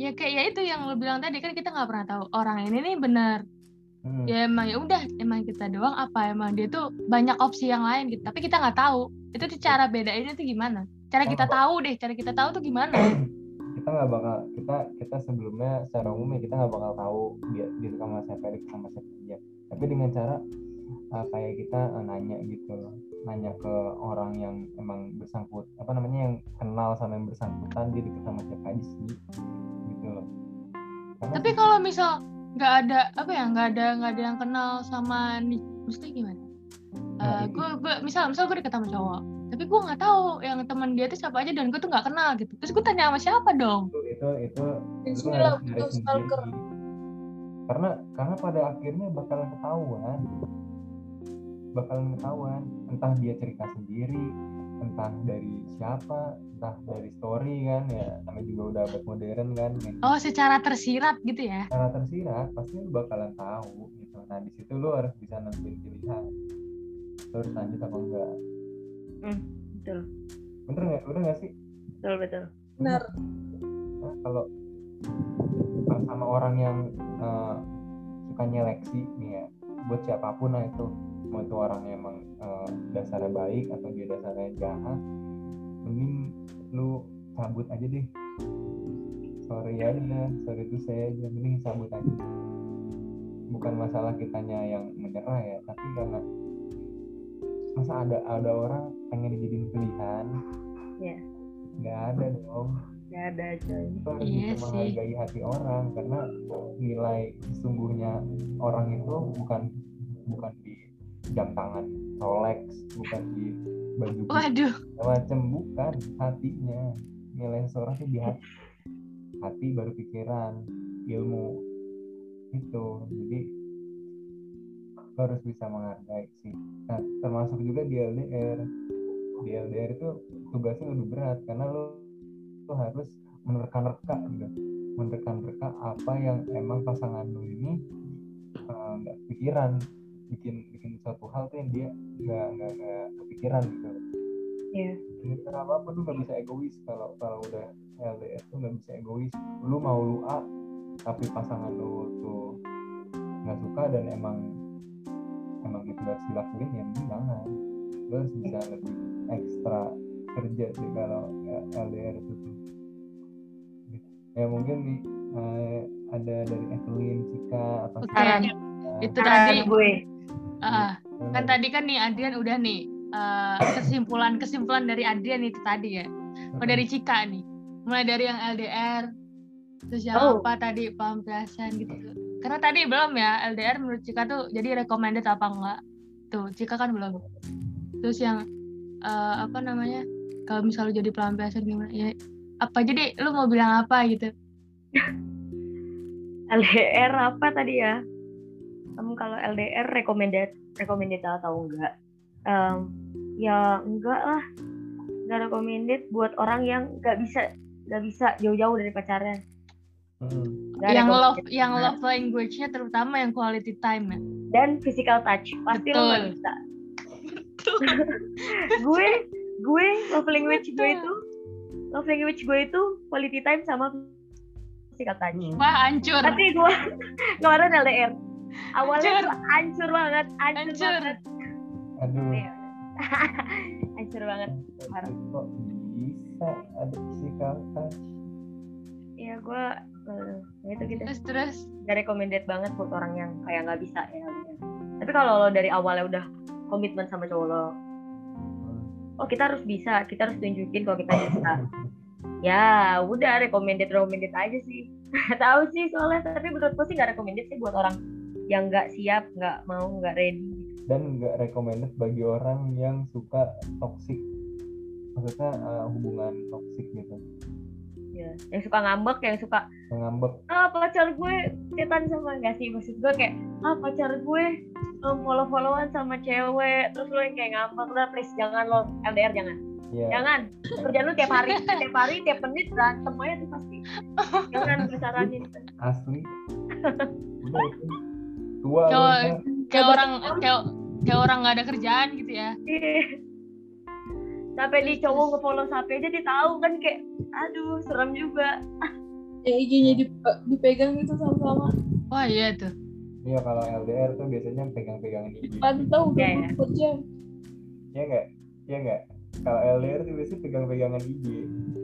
Ya kayak ya itu yang lu bilang tadi kan kita nggak pernah tahu. Orang ini nih benar Hmm. ya emang ya udah emang kita doang apa emang dia tuh banyak opsi yang lain gitu. Tapi kita nggak tahu itu tuh cara bedainnya tuh gimana? Cara kita tahu deh cara kita tahu tuh gimana? Kita nggak bakal kita kita sebelumnya secara umum ya kita nggak bakal tahu dia dia suka sama siapa dia sama siapa dia tapi dengan cara uh, kayak kita uh, nanya gitu loh. Nanya ke orang yang emang bersangkut apa namanya yang kenal sama yang bersangkutan dia deket sama siapa aja sih? Gitu loh. Karena tapi kalau misal nggak ada apa ya nggak ada nggak ada yang kenal sama nih maksudnya gimana? Nah, gue gue misal misal gue deket sama cowok tapi gue nggak tahu yang teman dia itu siapa aja dan gue tuh nggak kenal gitu. Terus gue tanya sama siapa dong? Itu itu itu Bismillah nyari butuh stalker. karena karena pada akhirnya bakalan ketahuan. Bakalan ketahuan entah dia cerita sendiri entah dari siapa entah dari story kan ya namanya juga udah abad modern kan oh secara tersirat gitu ya? Cara tersirat pasti lu bakalan tahu gitu. Nah di situ lu harus bisa nentuin pilihan. Lu harus lanjut apa enggak. Hmm, betul. Bener nggak? Bener nggak sih? Betul betul. Benar. Nah, kalau sama orang yang eh, suka nyeleksi nih ya buat siapa pun lah itu mau itu orang yang emang eh, dasarnya baik atau dia dasarnya jahat mending lu cabut aja deh. Sorry aja sorry itu saya aja. Mending cabut aja. Bukan masalah kitanya yang menyerah ya tapi karena masa ada ada orang pengen dijadiin pilihan? Iya. nggak ada dong. Nggak ada coy. Harus Iya bisa sih. menghargai hati orang? Karena nilai sesungguhnya orang itu bukan bukan di jam tangan Rolex bukan di baju waduh. Macem bukan hatinya. Nilai seseorang itu di hati. Hati baru pikiran ilmu. Itu jadi lo harus bisa menghargai sih. Nah termasuk juga di LDR di LDR itu tugasnya lebih berat karena lo, lo harus menerka-nerka gitu. Menerka-nerka apa yang emang pasangan lo ini eh, nggak kepikiran bikin bikin suatu hal tuh yang dia nggak nggak nggak kepikiran gitu Iya. Jadi kenapa apa lu nggak bisa egois kalau kalau udah LDR tuh nggak bisa egois lu mau lu A tapi pasangan lu tuh nggak suka dan emang emang itu harus dilakuin ya jangan lu harus bisa lebih ekstra kerja sih kalau ya, LDR itu tuh Gitu. ya mungkin nih eh, ada dari Evelyn Cika atau Oke. Saran. itu tadi gue ah, kan tadi kan nih Adrian udah nih eh, kesimpulan kesimpulan dari Adrian itu tadi ya. Oh dari Cika nih. Mulai dari yang LDR terus yang Oh. apa tadi pelampiasan gitu. Karena tadi belum ya LDR menurut Cika tuh jadi recommended apa enggak? Tuh Cika kan belum. Terus yang eh, apa namanya kalau misalnya jadi pelampiasan gimana ya apa jadi lu mau bilang apa gitu? LDR apa tadi ya kamu kalau LDR recommended recommended atau enggak? Em, ya enggak lah. Enggak recommended buat orang yang nggak bisa nggak bisa jauh-jauh dari pacarnya. Hmm. Nggak yang love yang love language-nya terutama yang quality time ya dan physical touch. Pasti lo nggak Betul. bisa. Gue gue love language gue itu love language gue itu quality time sama physical touch. Wah hancur. Tapi gue kemarin LDR awalnya Hancur. tuh hancur banget hancur, Hancur. banget aduh Iya. hancur banget parah. kok bisa ada physical touch ya gue eh, ya itu gitu terus terus gak recommended banget buat orang yang kayak nggak bisa ya LDR. tapi kalau lo dari awalnya udah komitmen sama cowok lo oh kita harus bisa kita harus tunjukin kalau kita bisa ya udah recommended recommended aja sih Nggak tahu sih soalnya tapi menurutku sih nggak recommended sih buat orang yang nggak siap nggak mau nggak ready dan nggak recommended bagi orang yang suka toxic. Maksudnya uh, hubungan toxic gitu. Ya yang suka ngambek yang suka yang ngambek. Ah pacar gue cetan sama nggak sih maksud gue kayak ah pacar gue um, follow followan sama cewek. Terus lo yang kayak ngambek udah please jangan lo LDR jangan. Ya jangan. Kerjaan lu tiap hari tiap hari tiap menit berantem aja tuh pasti. Jangan bersaranin asli. Udah Cowok- Kak. kayak orang kayak kayak orang nggak ada kerjaan gitu ya. Iya. sampai di cowok nge-follow sampai aja dia tahu kan kayak aduh serem juga. Ya IG-nya dip- dipegang gitu sama-sama. Wah iya tuh iya kalau LDR tuh biasanya pegang-pegangan IG. Pantau Iya, iya. 24 jam. Ya nggak? Ya nggak? Kalau LDR tuh biasanya pegang-pegangan IG.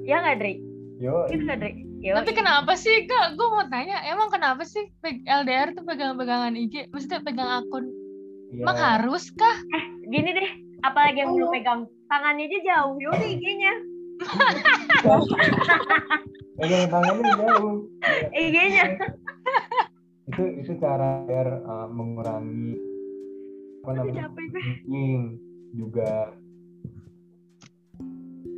Ya nggak Dri? Yo. Itu nggak Dri Yo, tapi kenapa sih kak? Gue mau tanya emang kenapa sih LDR tuh pegang-pegangan IG maksudnya pegang akun? Iya. Emang harus kah? Gini deh. Apalagi yang belum Halo. pegang? Tangannya aja jauh. Yaudah IG-nya pegang tangannya jauh. IG-nya itu itu cara biar uh, mengurangi apa namanya capek juga.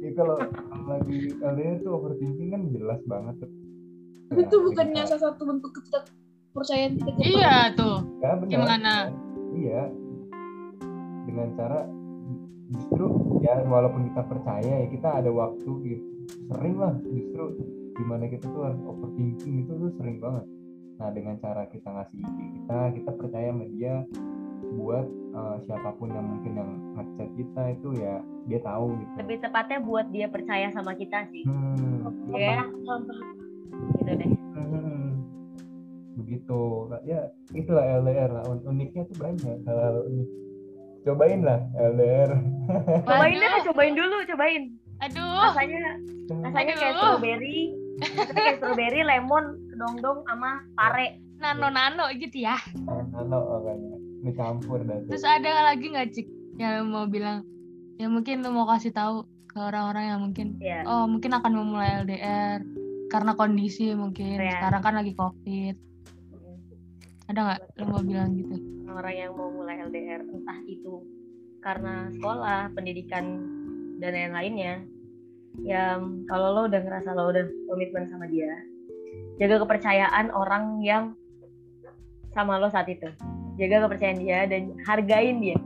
Ya kalau kalau lagi LDR tuh overthinking kan jelas banget tuh Tapi Ya, itu bukannya salah satu bentuk ketidakpercayaan kita Iya tuh. Ya, benar. Gimana? Iya. Dengan cara justru ya walaupun kita percaya ya kita ada waktu gitu. Sering lah justru di mana kita tuh harus overthinking itu tuh sering banget. Nah dengan cara kita ngasih ide kita, kita percaya sama dia buat eh, siapa pun yang mungkin yang ngechat kita itu ya dia tahu gitu. Lebih tepatnya buat dia percaya sama kita sih. Hmm, Ya, gitu deh. hmm. begitu ya itulah LDR lah Un- uniknya tuh banyak hal unik cobain lah LDR Cobain deh, cobain dulu, cobain. Aduh. Rasanya rasanya kayak Aduh. strawberry, rasanya kayak strawberry, lemon, kedong-dong sama pare. Nano-nano gitu ya. Nano makanya campur dah tuh. Terus ada lagi nggak cik yang mau bilang? Ya mungkin lu mau kasih tahu ke orang-orang yang mungkin Ya. oh mungkin akan memulai LDR karena kondisi mungkin Ya. sekarang kan lagi covid ada nggak lu mau bilang gitu orang yang mau mulai LDR entah itu karena sekolah, pendidikan dan lain-lainnya. Ya kalau lo udah ngerasa lo udah komitmen sama dia, jaga kepercayaan orang yang sama lo saat itu. Jaga kepercayaan dia dan hargain dia.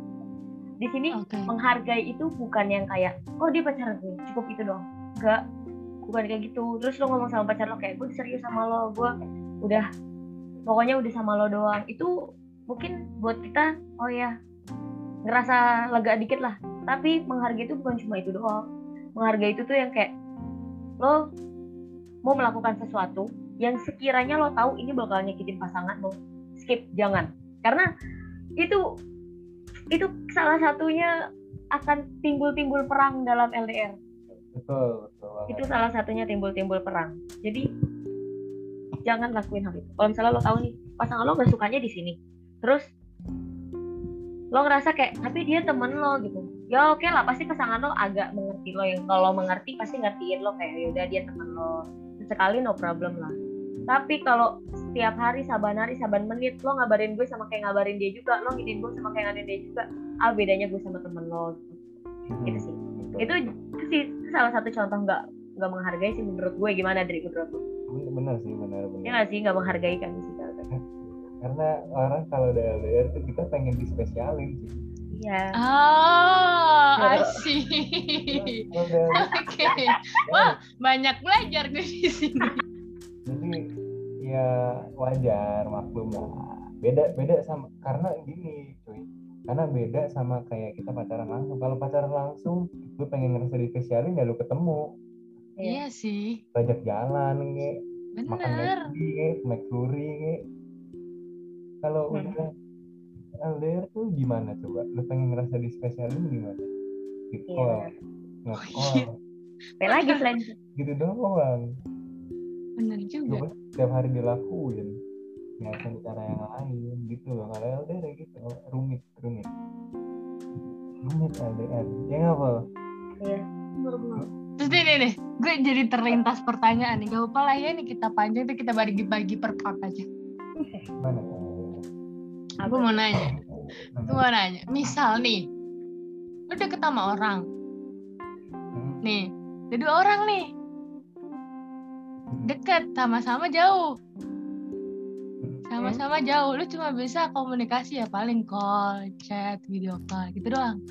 Di sini oke. menghargai itu bukan yang kayak oh dia pacar gue cukup itu doang. Enggak. Bukan kayak gitu. Terus lo ngomong sama pacar lo kayak gue serius sama lo gue udah pokoknya udah sama lo doang. Itu mungkin buat kita oh ya ngerasa lega dikit lah. Tapi menghargai itu bukan cuma itu doang. Menghargai itu tuh yang kayak lo mau melakukan sesuatu yang sekiranya lo tahu ini bakal nyakitin pasangan lo skip jangan karena itu itu salah satunya akan timbul-timbul perang dalam LDR. betul betul banget. Itu salah satunya timbul-timbul perang. Jadi jangan lakuin hal itu. Kalau misalnya lo tahu nih pasangan lo gak sukanya di sini, terus lo ngerasa kayak tapi dia temen lo gitu. Ya oke lah pasti pasangan lo agak mengerti lo yang kalau mengerti pasti ngertiin lo kayak yaudah dia temen lo. Sekali no problem lah. Tapi kalau setiap hari saban hari saban menit lo ngabarin gue sama kayak ngabarin dia juga, lo nginin gue sama kayak ngabarin dia juga. Ah bedanya gue sama temen lo. Hmm, Gitu sih. Itu, itu sih itu salah satu contoh nggak nggak menghargai sih menurut gue gimana dari menurut lo? bener, bener sih bener bener Ya nggak sih nggak menghargai kan sih kalau karena orang kalau udah LDR tuh kita pengen dispesialin sih Iya. oh Ya. asik Kalau udah oke wah banyak belajar gue di sini jadi ya wajar maklum lah. Beda beda sama karena gini cuy. Karena beda sama kayak kita pacaran langsung. Kalau pacaran langsung lu pengen ngerasa dispesialin ya lu ketemu. Iya. Sih. Bajak jalan nge. Makan bener. McD nge. McFlurry nge. Kalau Hmm. udah LDR tuh gimana coba? Lu pengen ngerasa dispesialin gimana? Di Iya, call benar. nge-call. Apa lagi gitu doang bener juga. Coba setiap hari dilakuin nggak ada cara yang lain gitu loh. Kalau LDR gitu rumit rumit. Rumit LDR ya nggak apa Iya. Terus nih nih nih. Gue jadi terlintas pertanyaan nih. Gak apa lah ya nih kita panjang tuh kita bagi-bagi per part aja. Mana gue mau nanya. Gue mau nanya. Misal nih lu deket sama orang. Hmm, nih ada dua orang nih deket sama-sama jauh. Sama-sama jauh. Lu cuma bisa komunikasi ya paling call chat video call gitu doang.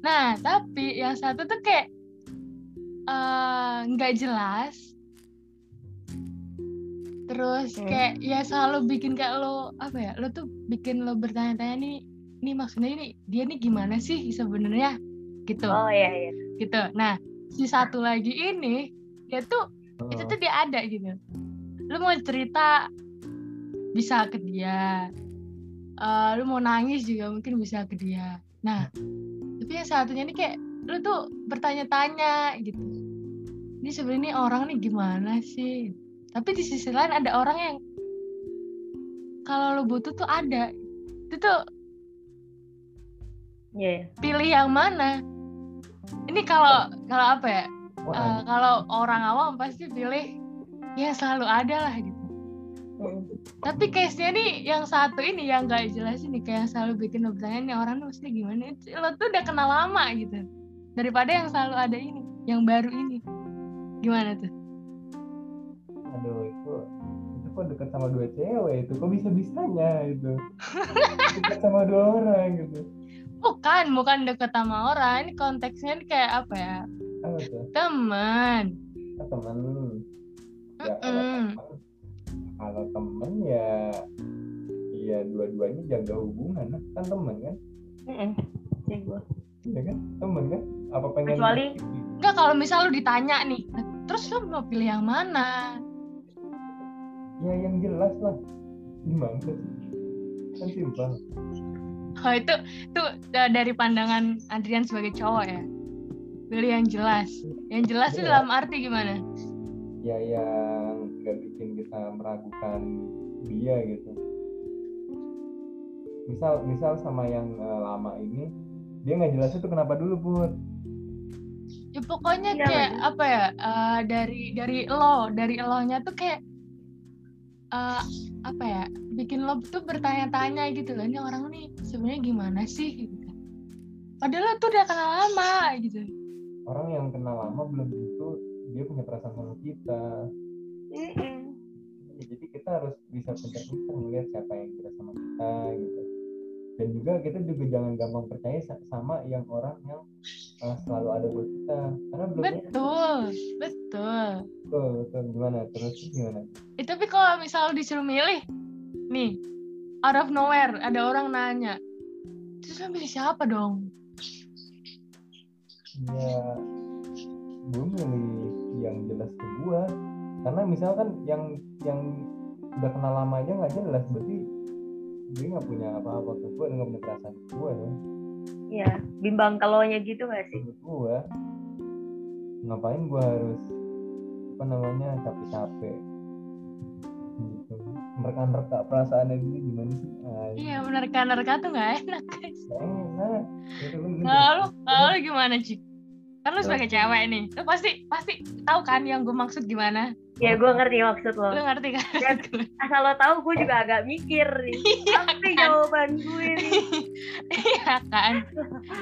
Nah tapi yang satu tuh kayak eh, nggak jelas. Terus Hmm. kayak ya selalu bikin kayak lo apa ya lo tuh bikin lo bertanya-tanya nih ini maksudnya ini dia nih gimana sih sebenarnya? Gitu. Oh iya iya. gitu. Nah si satu lagi ini dia tuh itu Oh, tuh dia ada gitu. Lu mau cerita bisa ke dia. Eh, lu mau nangis juga mungkin bisa ke dia. Nah tapi yang satunya ini kayak lu tuh bertanya-tanya gitu. Ini sebenarnya orang nih gimana sih? Tapi di sisi lain ada orang yang kalau lu butuh tuh ada. Itu tuh Iya. iya. pilih yang mana? Ini kalau kalau apa ya Eh, kalau orang awam pasti pilih ya selalu ada lah gitu. Tapi case-nya nih yang satu ini yang gak jelas ini kayak yang selalu bikin lo bertanya nih orang mesti gimana? Lo tuh udah kenal lama gitu. Daripada yang selalu ada ini, yang baru ini. Gimana tuh? aduh itu itu kok deket sama dua cewek itu kok bisa bisanya itu deket sama dua orang gitu Bukan, bukan deket sama orang. Ini konteksnya kayak apa ya? Apa Teman. kan temen ya kalau Mm-mm. temen kalau temen ya ya dua-duanya jaga hubungan kan temen kan. Sih gua. ya kan temen kan apa pengen Kecuali- Enggak kalau misal lu ditanya nih, terus lu mau pilih yang mana? ya yang jelas lah gimana sih kan simpel Oh itu tuh da- dari pandangan Adrian sebagai cowok ya. Pilih yang jelas. Yang jelas tuh Iya. dalam arti gimana? ya yang nggak bikin kita meragukan dia gitu misal misal sama yang eh, lama ini dia nggak jelas itu kenapa dulu pun Ya pokoknya Iya, kayak lagi. apa ya? eh, dari dari lo, dari elonya tuh kayak eh, apa ya? Bikin lo tuh bertanya-tanya gitu loh. Ini orang nih sebenarnya gimana sih? Gitu. Padahal lo tuh udah kenal lama gitu. Orang yang kenal lama belum tentu dia punya perasaan sama kita Mm-mm. Ya, jadi kita harus bisa pintar-pintar melihat siapa yang kira sama kita gitu dan juga kita juga jangan gampang percaya sa- sama yang orang yang uh, selalu ada buat kita karena belum Betul, betul. betul, betul. gimana terus gimana Eh, tapi kalau misal disuruh milih, nih, out of nowhere ada orang nanya, terus lo milih siapa dong? Ya gue milih yang jelas ke gue karena misalkan yang yang udah kenal lama aja nggak jelas berarti dia nggak punya apa-apa ke gue nggak punya perasaan ke gue dong. Iya, bimbang kalaunya gitu gak sih? menurut gue ngapain gue harus apa namanya capek-capek gitu mereka-reka perasaannya dia gimana sih Iya, menerka-nerka tuh nggak enak. guys. nggak enak gitu lu Kalau lu, kalau lu gimana, Cik? Kan lu sebagai cewek nih, lu pasti pasti tahu kan yang gue maksud gimana? Ya gue ngerti maksud lo. Lu ngerti kan? Dan asal lo tahu gue juga agak mikir nih. Apa sih jawaban gue nih? Iya kan?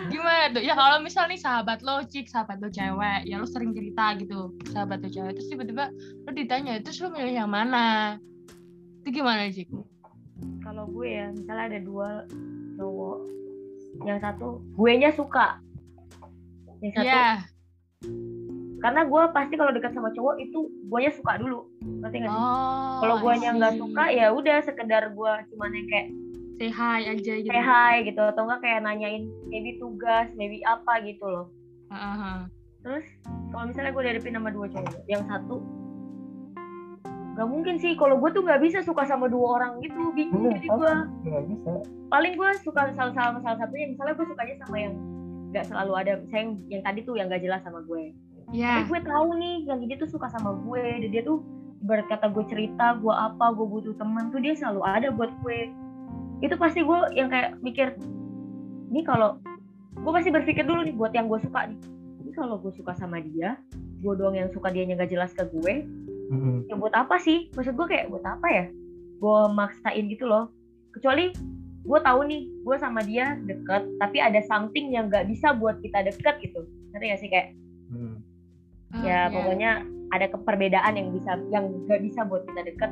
Gimana tuh? Ya kalau misal nih sahabat lo, Cik, sahabat lo cewek, ya lo sering cerita gitu, sahabat lo cewek, terus tiba-tiba lo ditanya, terus lo milih yang mana? Itu gimana, Cik? Kalau gue ya, misalnya ada dua cowok, yang satu gue nya suka, yang satu Iya. karena gue pasti kalau dekat sama cowok itu gue nya suka dulu, ngerti nggak sih? Oh, Kalau gue I nya nggak suka ya udah sekedar gue cuman yang kayak say hi aja gitu. say hi gitu atau enggak kayak nanyain maybe tugas, maybe apa gitu loh. Heeh. Terus kalau misalnya gue dihadapin sama dua cowok, yang satu Gak mungkin sih, kalau gue tuh nggak bisa suka sama dua orang gitu, bingung Iya, jadi gue nggak bisa. Paling gue suka salah salah salah satunya misalnya gue sukanya sama yang nggak selalu ada misalnya yang, yang tadi tuh yang gak jelas sama gue. Ya. tapi gue tahu nih yang ini tuh suka sama gue dan dia tuh ibarat kata gue cerita gue apa gue butuh teman tuh dia selalu ada buat gue. Itu pasti gue yang kayak mikir ini kalau gue pasti berpikir dulu nih buat yang gue suka nih. Ini kalau gue suka sama dia gue doang yang suka dia yang gak jelas ke gue Mm-mm. ya buat apa sih maksud gue kayak buat apa ya gue maksain gitu loh kecuali gue tahu nih gue sama dia deket tapi ada something yang nggak bisa buat kita deket gitu ngerti gak sih kayak Mm. Oh, ya iya. pokoknya ada keperbedaan yang bisa yang nggak bisa buat kita deket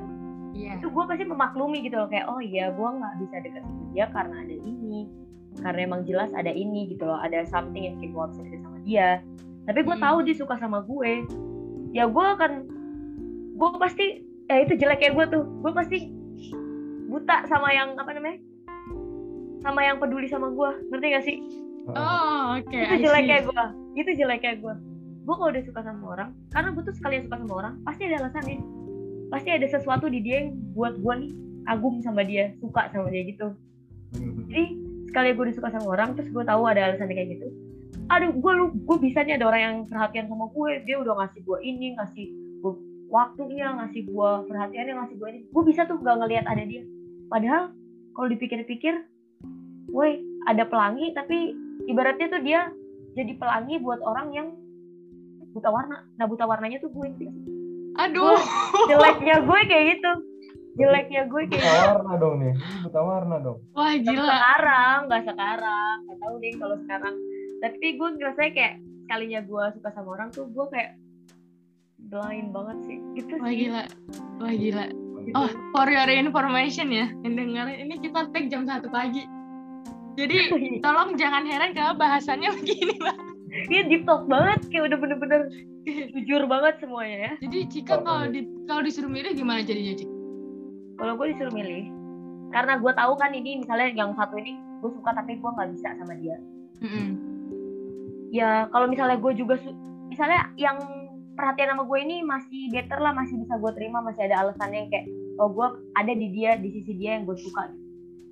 Iya. itu gue pasti memaklumi gitu loh kayak oh iya gue nggak bisa deket sama dia karena ada ini karena emang jelas ada ini gitu loh ada something yang bikin gue bisa deket sama dia tapi gue Hmm. tahu dia suka sama gue ya gue akan gue pasti ya itu jeleknya gue tuh. Gue pasti buta sama yang apa namanya? Sama yang peduli sama gue ngerti gak sih? Oh, oke. itu I see. jeleknya gue itu jeleknya gue gue kalau udah suka sama orang karena gue tuh sekalian suka sama orang pasti ada alasannya pasti ada sesuatu di dia yang buat gue nih kagum sama dia suka sama dia gitu. Mm. jadi sekali gue udah suka sama orang terus gue tahu ada alasannya kayak gitu. Aduh gue lu gue bisa nih ada orang yang perhatian sama gue dia udah ngasih gue ini ngasih gue waktunya ngasih gue perhatiannya ngasih gue ini gue bisa tuh gak ngelihat ada dia. Padahal kalau dipikir-pikir woi ada pelangi tapi ibaratnya tuh dia jadi pelangi buat orang yang buta warna. Nah buta warnanya tuh gue gitu Aduh. jeleknya gue kayak gitu. Jeleknya gue kayak buta warna dong nih. Buta warna dong. Wah gila. sekarang nggak sekarang. Nggak tahu deh kalau sekarang. Tapi gue ngerasa kayak kalinya gue suka sama orang tuh gue kayak blind banget sih gitu Wah sih gila. Wah gila. Oh, for your information ya, yang dengerin ini kita tag jam satu pagi. Jadi tolong jangan heran kalau bahasannya begini, Bang. Iya deep talk banget kayak udah bener-bener jujur banget semuanya ya Jadi Cika kalau di kalau disuruh milih gimana jadinya, Cik? kalau gue disuruh milih karena gue tahu kan ini misalnya yang satu ini gue suka tapi gue nggak bisa sama dia Mm-mm. ya kalau misalnya gue juga misalnya yang perhatian sama gue ini masih better lah masih bisa gue terima masih ada alasannya yang kayak oh gue ada di dia di sisi dia yang gue suka.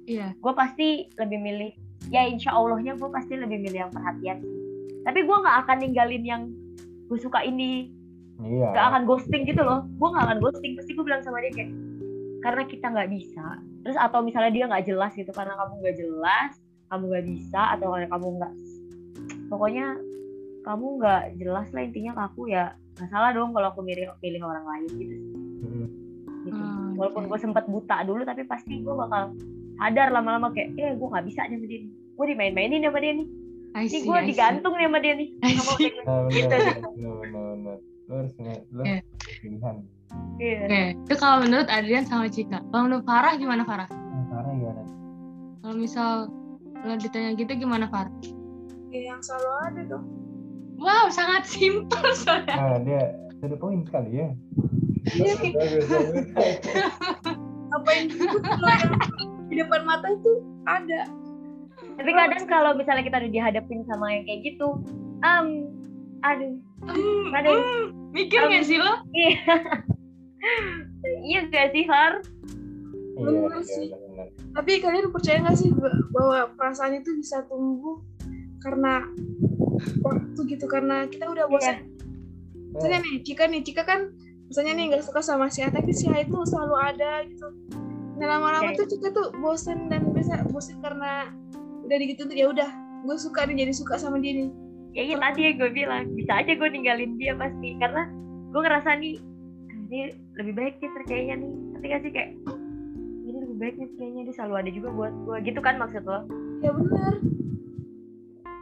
Iya. gue pasti lebih milih ya insya Allahnya gue pasti lebih milih yang perhatian tapi gue nggak akan ninggalin yang gue suka ini. Iya. Nggak akan ghosting gitu loh. Gue nggak akan ghosting. Pasti gue bilang sama dia kayak karena kita nggak bisa. Terus atau misalnya dia nggak jelas gitu karena kamu nggak jelas kamu nggak bisa atau karena kamu nggak pokoknya kamu nggak jelas lah intinya ke aku ya nggak salah dong kalau aku milih pilih orang lain gitu Mm. gitu Hmm, walaupun oke. gue sempat buta dulu tapi pasti gue bakal sadar lama-lama kayak eh gue nggak bisa nih sama dia gue dimain-mainin sama dia nih ini gue digantung nih sama dia nih Nah, Gitu. harus nge- lo Iya. pilihan. Iya. Itu kalau menurut Adrian sama Cika. Kalau menurut Farah gimana Farah? Nah, Farah gimana? Kalau misal kalau ditanya gitu gimana Farah? Ya, yang selalu ada dong. Wow, sangat simpel soalnya. Nah, dia to the point sekali ya. Iya, apa yang di depan mata itu ada. Tapi kadang kalau misalnya kita udah dihadapin sama yang kayak gitu, um, aduh, Hmm, Aduh. hmm, mikir nggak sih lo? iya, iya gak sih Har? Iya, iya, benar. Tapi kalian percaya nggak sih ba- bahwa perasaan itu bisa tumbuh karena waktu gitu karena kita udah bosan. Misalnya nih, Cika nih, Cika kan misalnya nih nggak suka sama si A, tapi si A itu selalu ada gitu. Nah lama-lama Oke. tuh Cika tuh bosan dan bisa bosan karena udah gitu tuh ya udah gue suka nih jadi suka sama dia nih. Ya iya tadi yang gue bilang, bisa aja gue ninggalin dia pasti karena gue ngerasa nih, "Ah, ini lebih baik nih kayaknya nih. Tapi gak sih kayak ini lebih baik nih kayaknya dia selalu ada juga buat gue. Gitu kan maksud lo? Ya benar.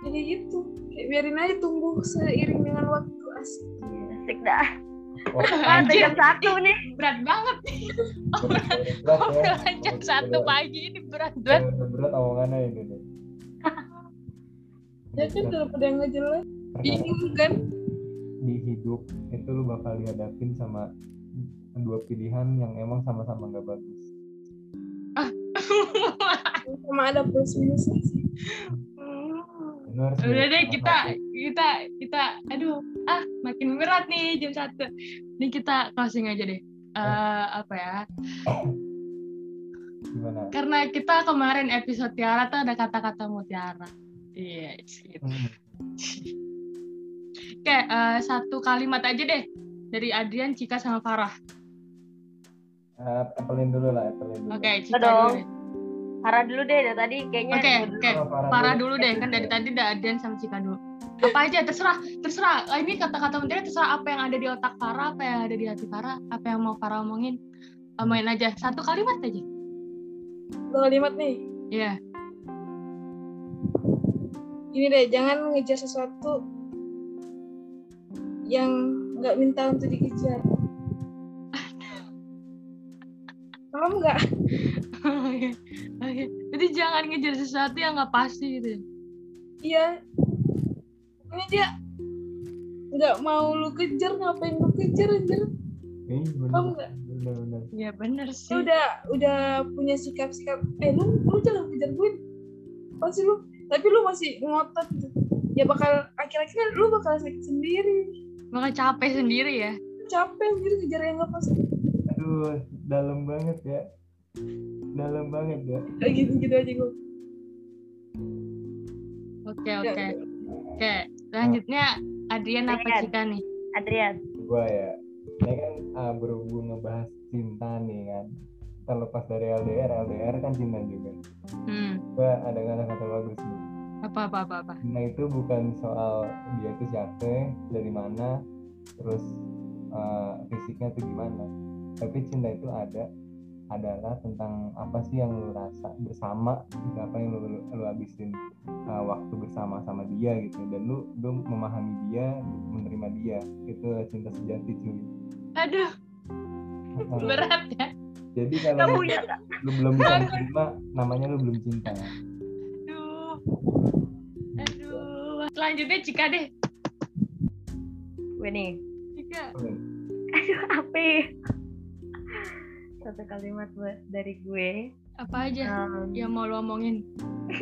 Jadi gitu, kayak biarin aja tumbuh seiring dengan waktu asik. Asik dah. Ah, Anjir, jam satu nih. berat banget nih. berat ya. Obrolan jam satu pagi ini berat banget. berat- Berat omongannya ini nih. Ya kan daripada nggak jelas, Perkara bingung kan? di hidup itu lu bakal dihadapin sama dua pilihan yang emang sama-sama nggak bagus. Sama ada plus minusnya sih. Udah deh kita kita kita aduh ah makin berat nih jam satu. Ini kita closing aja deh. Eh, apa ya? gimana? Karena kita kemarin episode Tiara tuh ada kata-kata mutiara. Iya, gitu. Hmm. Oke, eh, satu kalimat aja deh dari Adrian, Cika sama Farah. Eh, Apelin dulu lah, apelin dulu. Oke, Cika Dong. dulu deh. Farah dulu deh, dari tadi kayaknya. Oke, dulu. oke. Oh, Farah dulu deh, kan dari tadi udah Adrian sama Cika dulu. Apa aja, terserah, terserah. Ini kata-kata mutiara terserah apa yang ada di otak Farah, apa yang ada di hati Farah, apa yang mau Farah omongin. Omongin aja, satu kalimat aja. Dua kalimat nih. Iya. Ini deh, jangan ngejar sesuatu yang nggak minta untuk dikejar. Paham nggak? Jadi jangan ngejar sesuatu yang nggak pasti gitu. Iya. Pokoknya dia nggak mau lu kejar, ngapain lu kejar anjir? Ih, bener, Paham nggak? bener, bener. Ya bener Lu sih. udah udah punya sikap-sikap, eh lu lu jangan kejar gue. Apa sih lu? Tapi lu masih ngotot gitu. Ya bakal akhir-akhirnya lu bakal sakit sendiri. Bakal capek sendiri ya. Capek anjir kejar yang nggak pasti. Aduh, dalam banget ya. Dalam banget ya. Kayak gitu-gitu aja gue. Oke, oke. Oke, selanjutnya Adrian apa. Cika nih? Adrian. Gua ya. Ini kan ah, berhubung ngebahas cinta nih kan. Terlepas dari LDR, LDR kan cinta juga. Hmm, Gua ada kata-kata bagus nih. apa apa apa apa. Cinta itu bukan soal dia itu siapa, dari mana, terus eh, fisiknya tuh gimana. Tapi cinta itu ada adalah tentang apa sih yang lu rasa bersama gitu, apa yang lu, lu, lu habisin uh, waktu bersama sama dia gitu dan lu lu memahami dia menerima dia itu cinta sejati cuy Aduh, berat ya. jadi kalau Kamu lu, ya lu belum bisa menerima namanya lu belum cinta Aduh. Aduh. Selanjutnya Cika deh. gue nih Cika. aduh apa ya? Satu kalimat buat dari gue Apa aja um, yang mau lo omongin?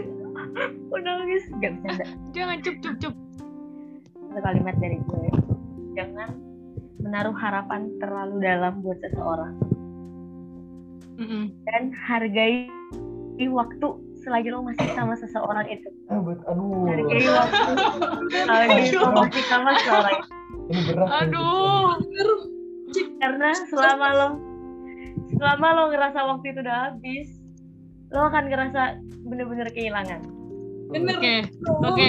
udah nangis gak Jangan cup cup cup. satu kalimat dari gue jangan menaruh harapan terlalu dalam buat seseorang Mm-mm. dan hargai waktu selagi lo masih sama seseorang itu buat aduh hargai waktu selagi lo masih sama seseorang itu ini berat. Aduh. karena selama lo selama lo ngerasa waktu itu udah habis lo akan ngerasa bener-bener kehilangan bener Oke. Oke.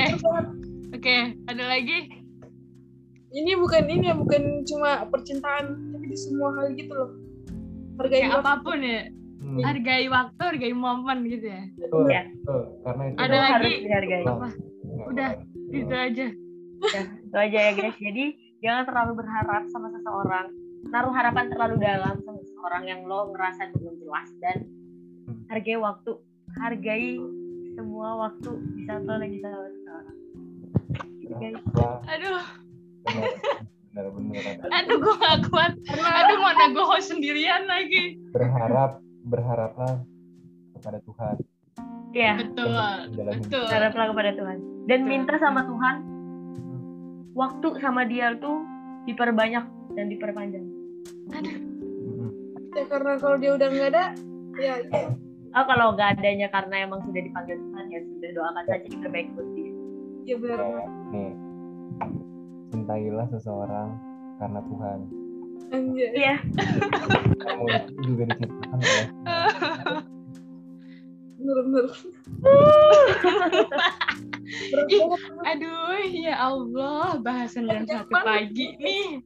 Oke, ada lagi? ini bukan ini ya bukan cuma percintaan tapi di semua hal gitu loh hargai Kayak waktu. apa pun ya. Hmm, Hargai waktu, hargai momen gitu ya. betul, Iya. betul. karena itu Ada lagi? harus dihargai Apa? Udah. Itu aja. Ya, itu aja ya guys jadi jangan terlalu berharap sama seseorang naruh harapan terlalu dalam sama seseorang yang lo ngerasa itu belum jelas dan hargai waktu hargai semua waktu di saat lo lagi sama seseorang. Gitu, guys. Wah, Aduh, benar benar aduh gue gak kuat. Aduh mana gue host sendirian lagi. berharap berharaplah kepada Tuhan. Ya. Betul, betul. haraplah kepada Tuhan. Dan Betul. minta sama Tuhan waktu sama dia tuh diperbanyak dan diperpanjang Ya karena kalau dia udah nggak ada ya itu. oh kalau nggak adanya karena emang sudah dipanggil Tuhan ya sudah doakan saja yang terbaik buat dia. Ya benar. Kayak, nih. Cintailah seseorang karena Tuhan. Anjay. Iya. Kamu juga diciptakan oleh bener bener berat Ih. banget Aduh, ya Allah, bahasan jam satu pagi nih.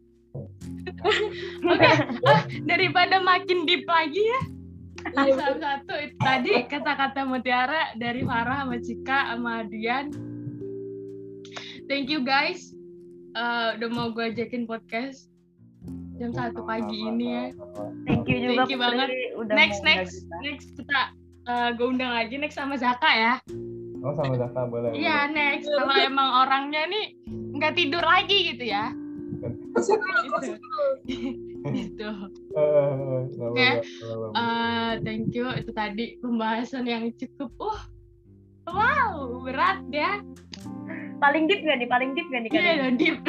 Oke, ah, daripada makin deep lagi ya. Iya, bener. Salah satu itu tadi kata-kata Mutiara dari Farah sama Cika sama Adrian. Thank you guys. Eh, udah mau gue ajakin podcast jam satu pagi ini ya. thank you juga Thank you banget. udah Next next kita. next kita eh, gue undang lagi next sama Zaka ya. oh sama Zaka boleh Iya next. Kalau emang orangnya nih nggak tidur lagi gitu ya. Gitu. gitu. Eh, nggak Oke. Eh, thank you. Itu tadi pembahasan yang cukup uh wow berat ya. Paling deep gak nih? Paling deep gak nih iya dan deep.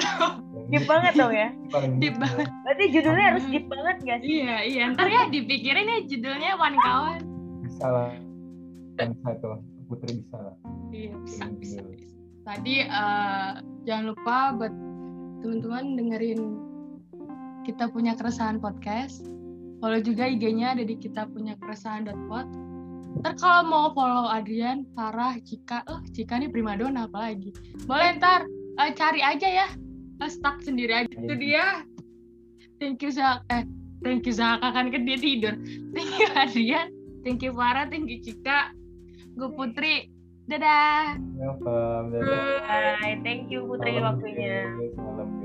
Deep banget dong ya. Paling deep banget. Berarti judulnya harus deep banget gak sih? Iya iya. Ntar ya dipikirin ya judulnya wan kawan. Bisa lah. Kan satu Putri bisa lah. Iya bisa bisa, bisa. tadi eh, jangan lupa buat teman-teman dengerin kita punya keresahan podcast. Follow juga IG-nya ada di kita punya keresahan.pod ntar kalau mau follow Adrian, Farah, Cika, oh Cika nih primadona apalagi. Boleh ntar eh, cari aja ya. Eh, stuck sendiri aja. Itu dia. Thank you Zaka eh thank you Zaka kan kan dia tidur. Thank you Adrian. Thank you Farah. Thank you Cika. Gue Putri dadah welcome dadah Bye. thank you Putri waktunya guys, malam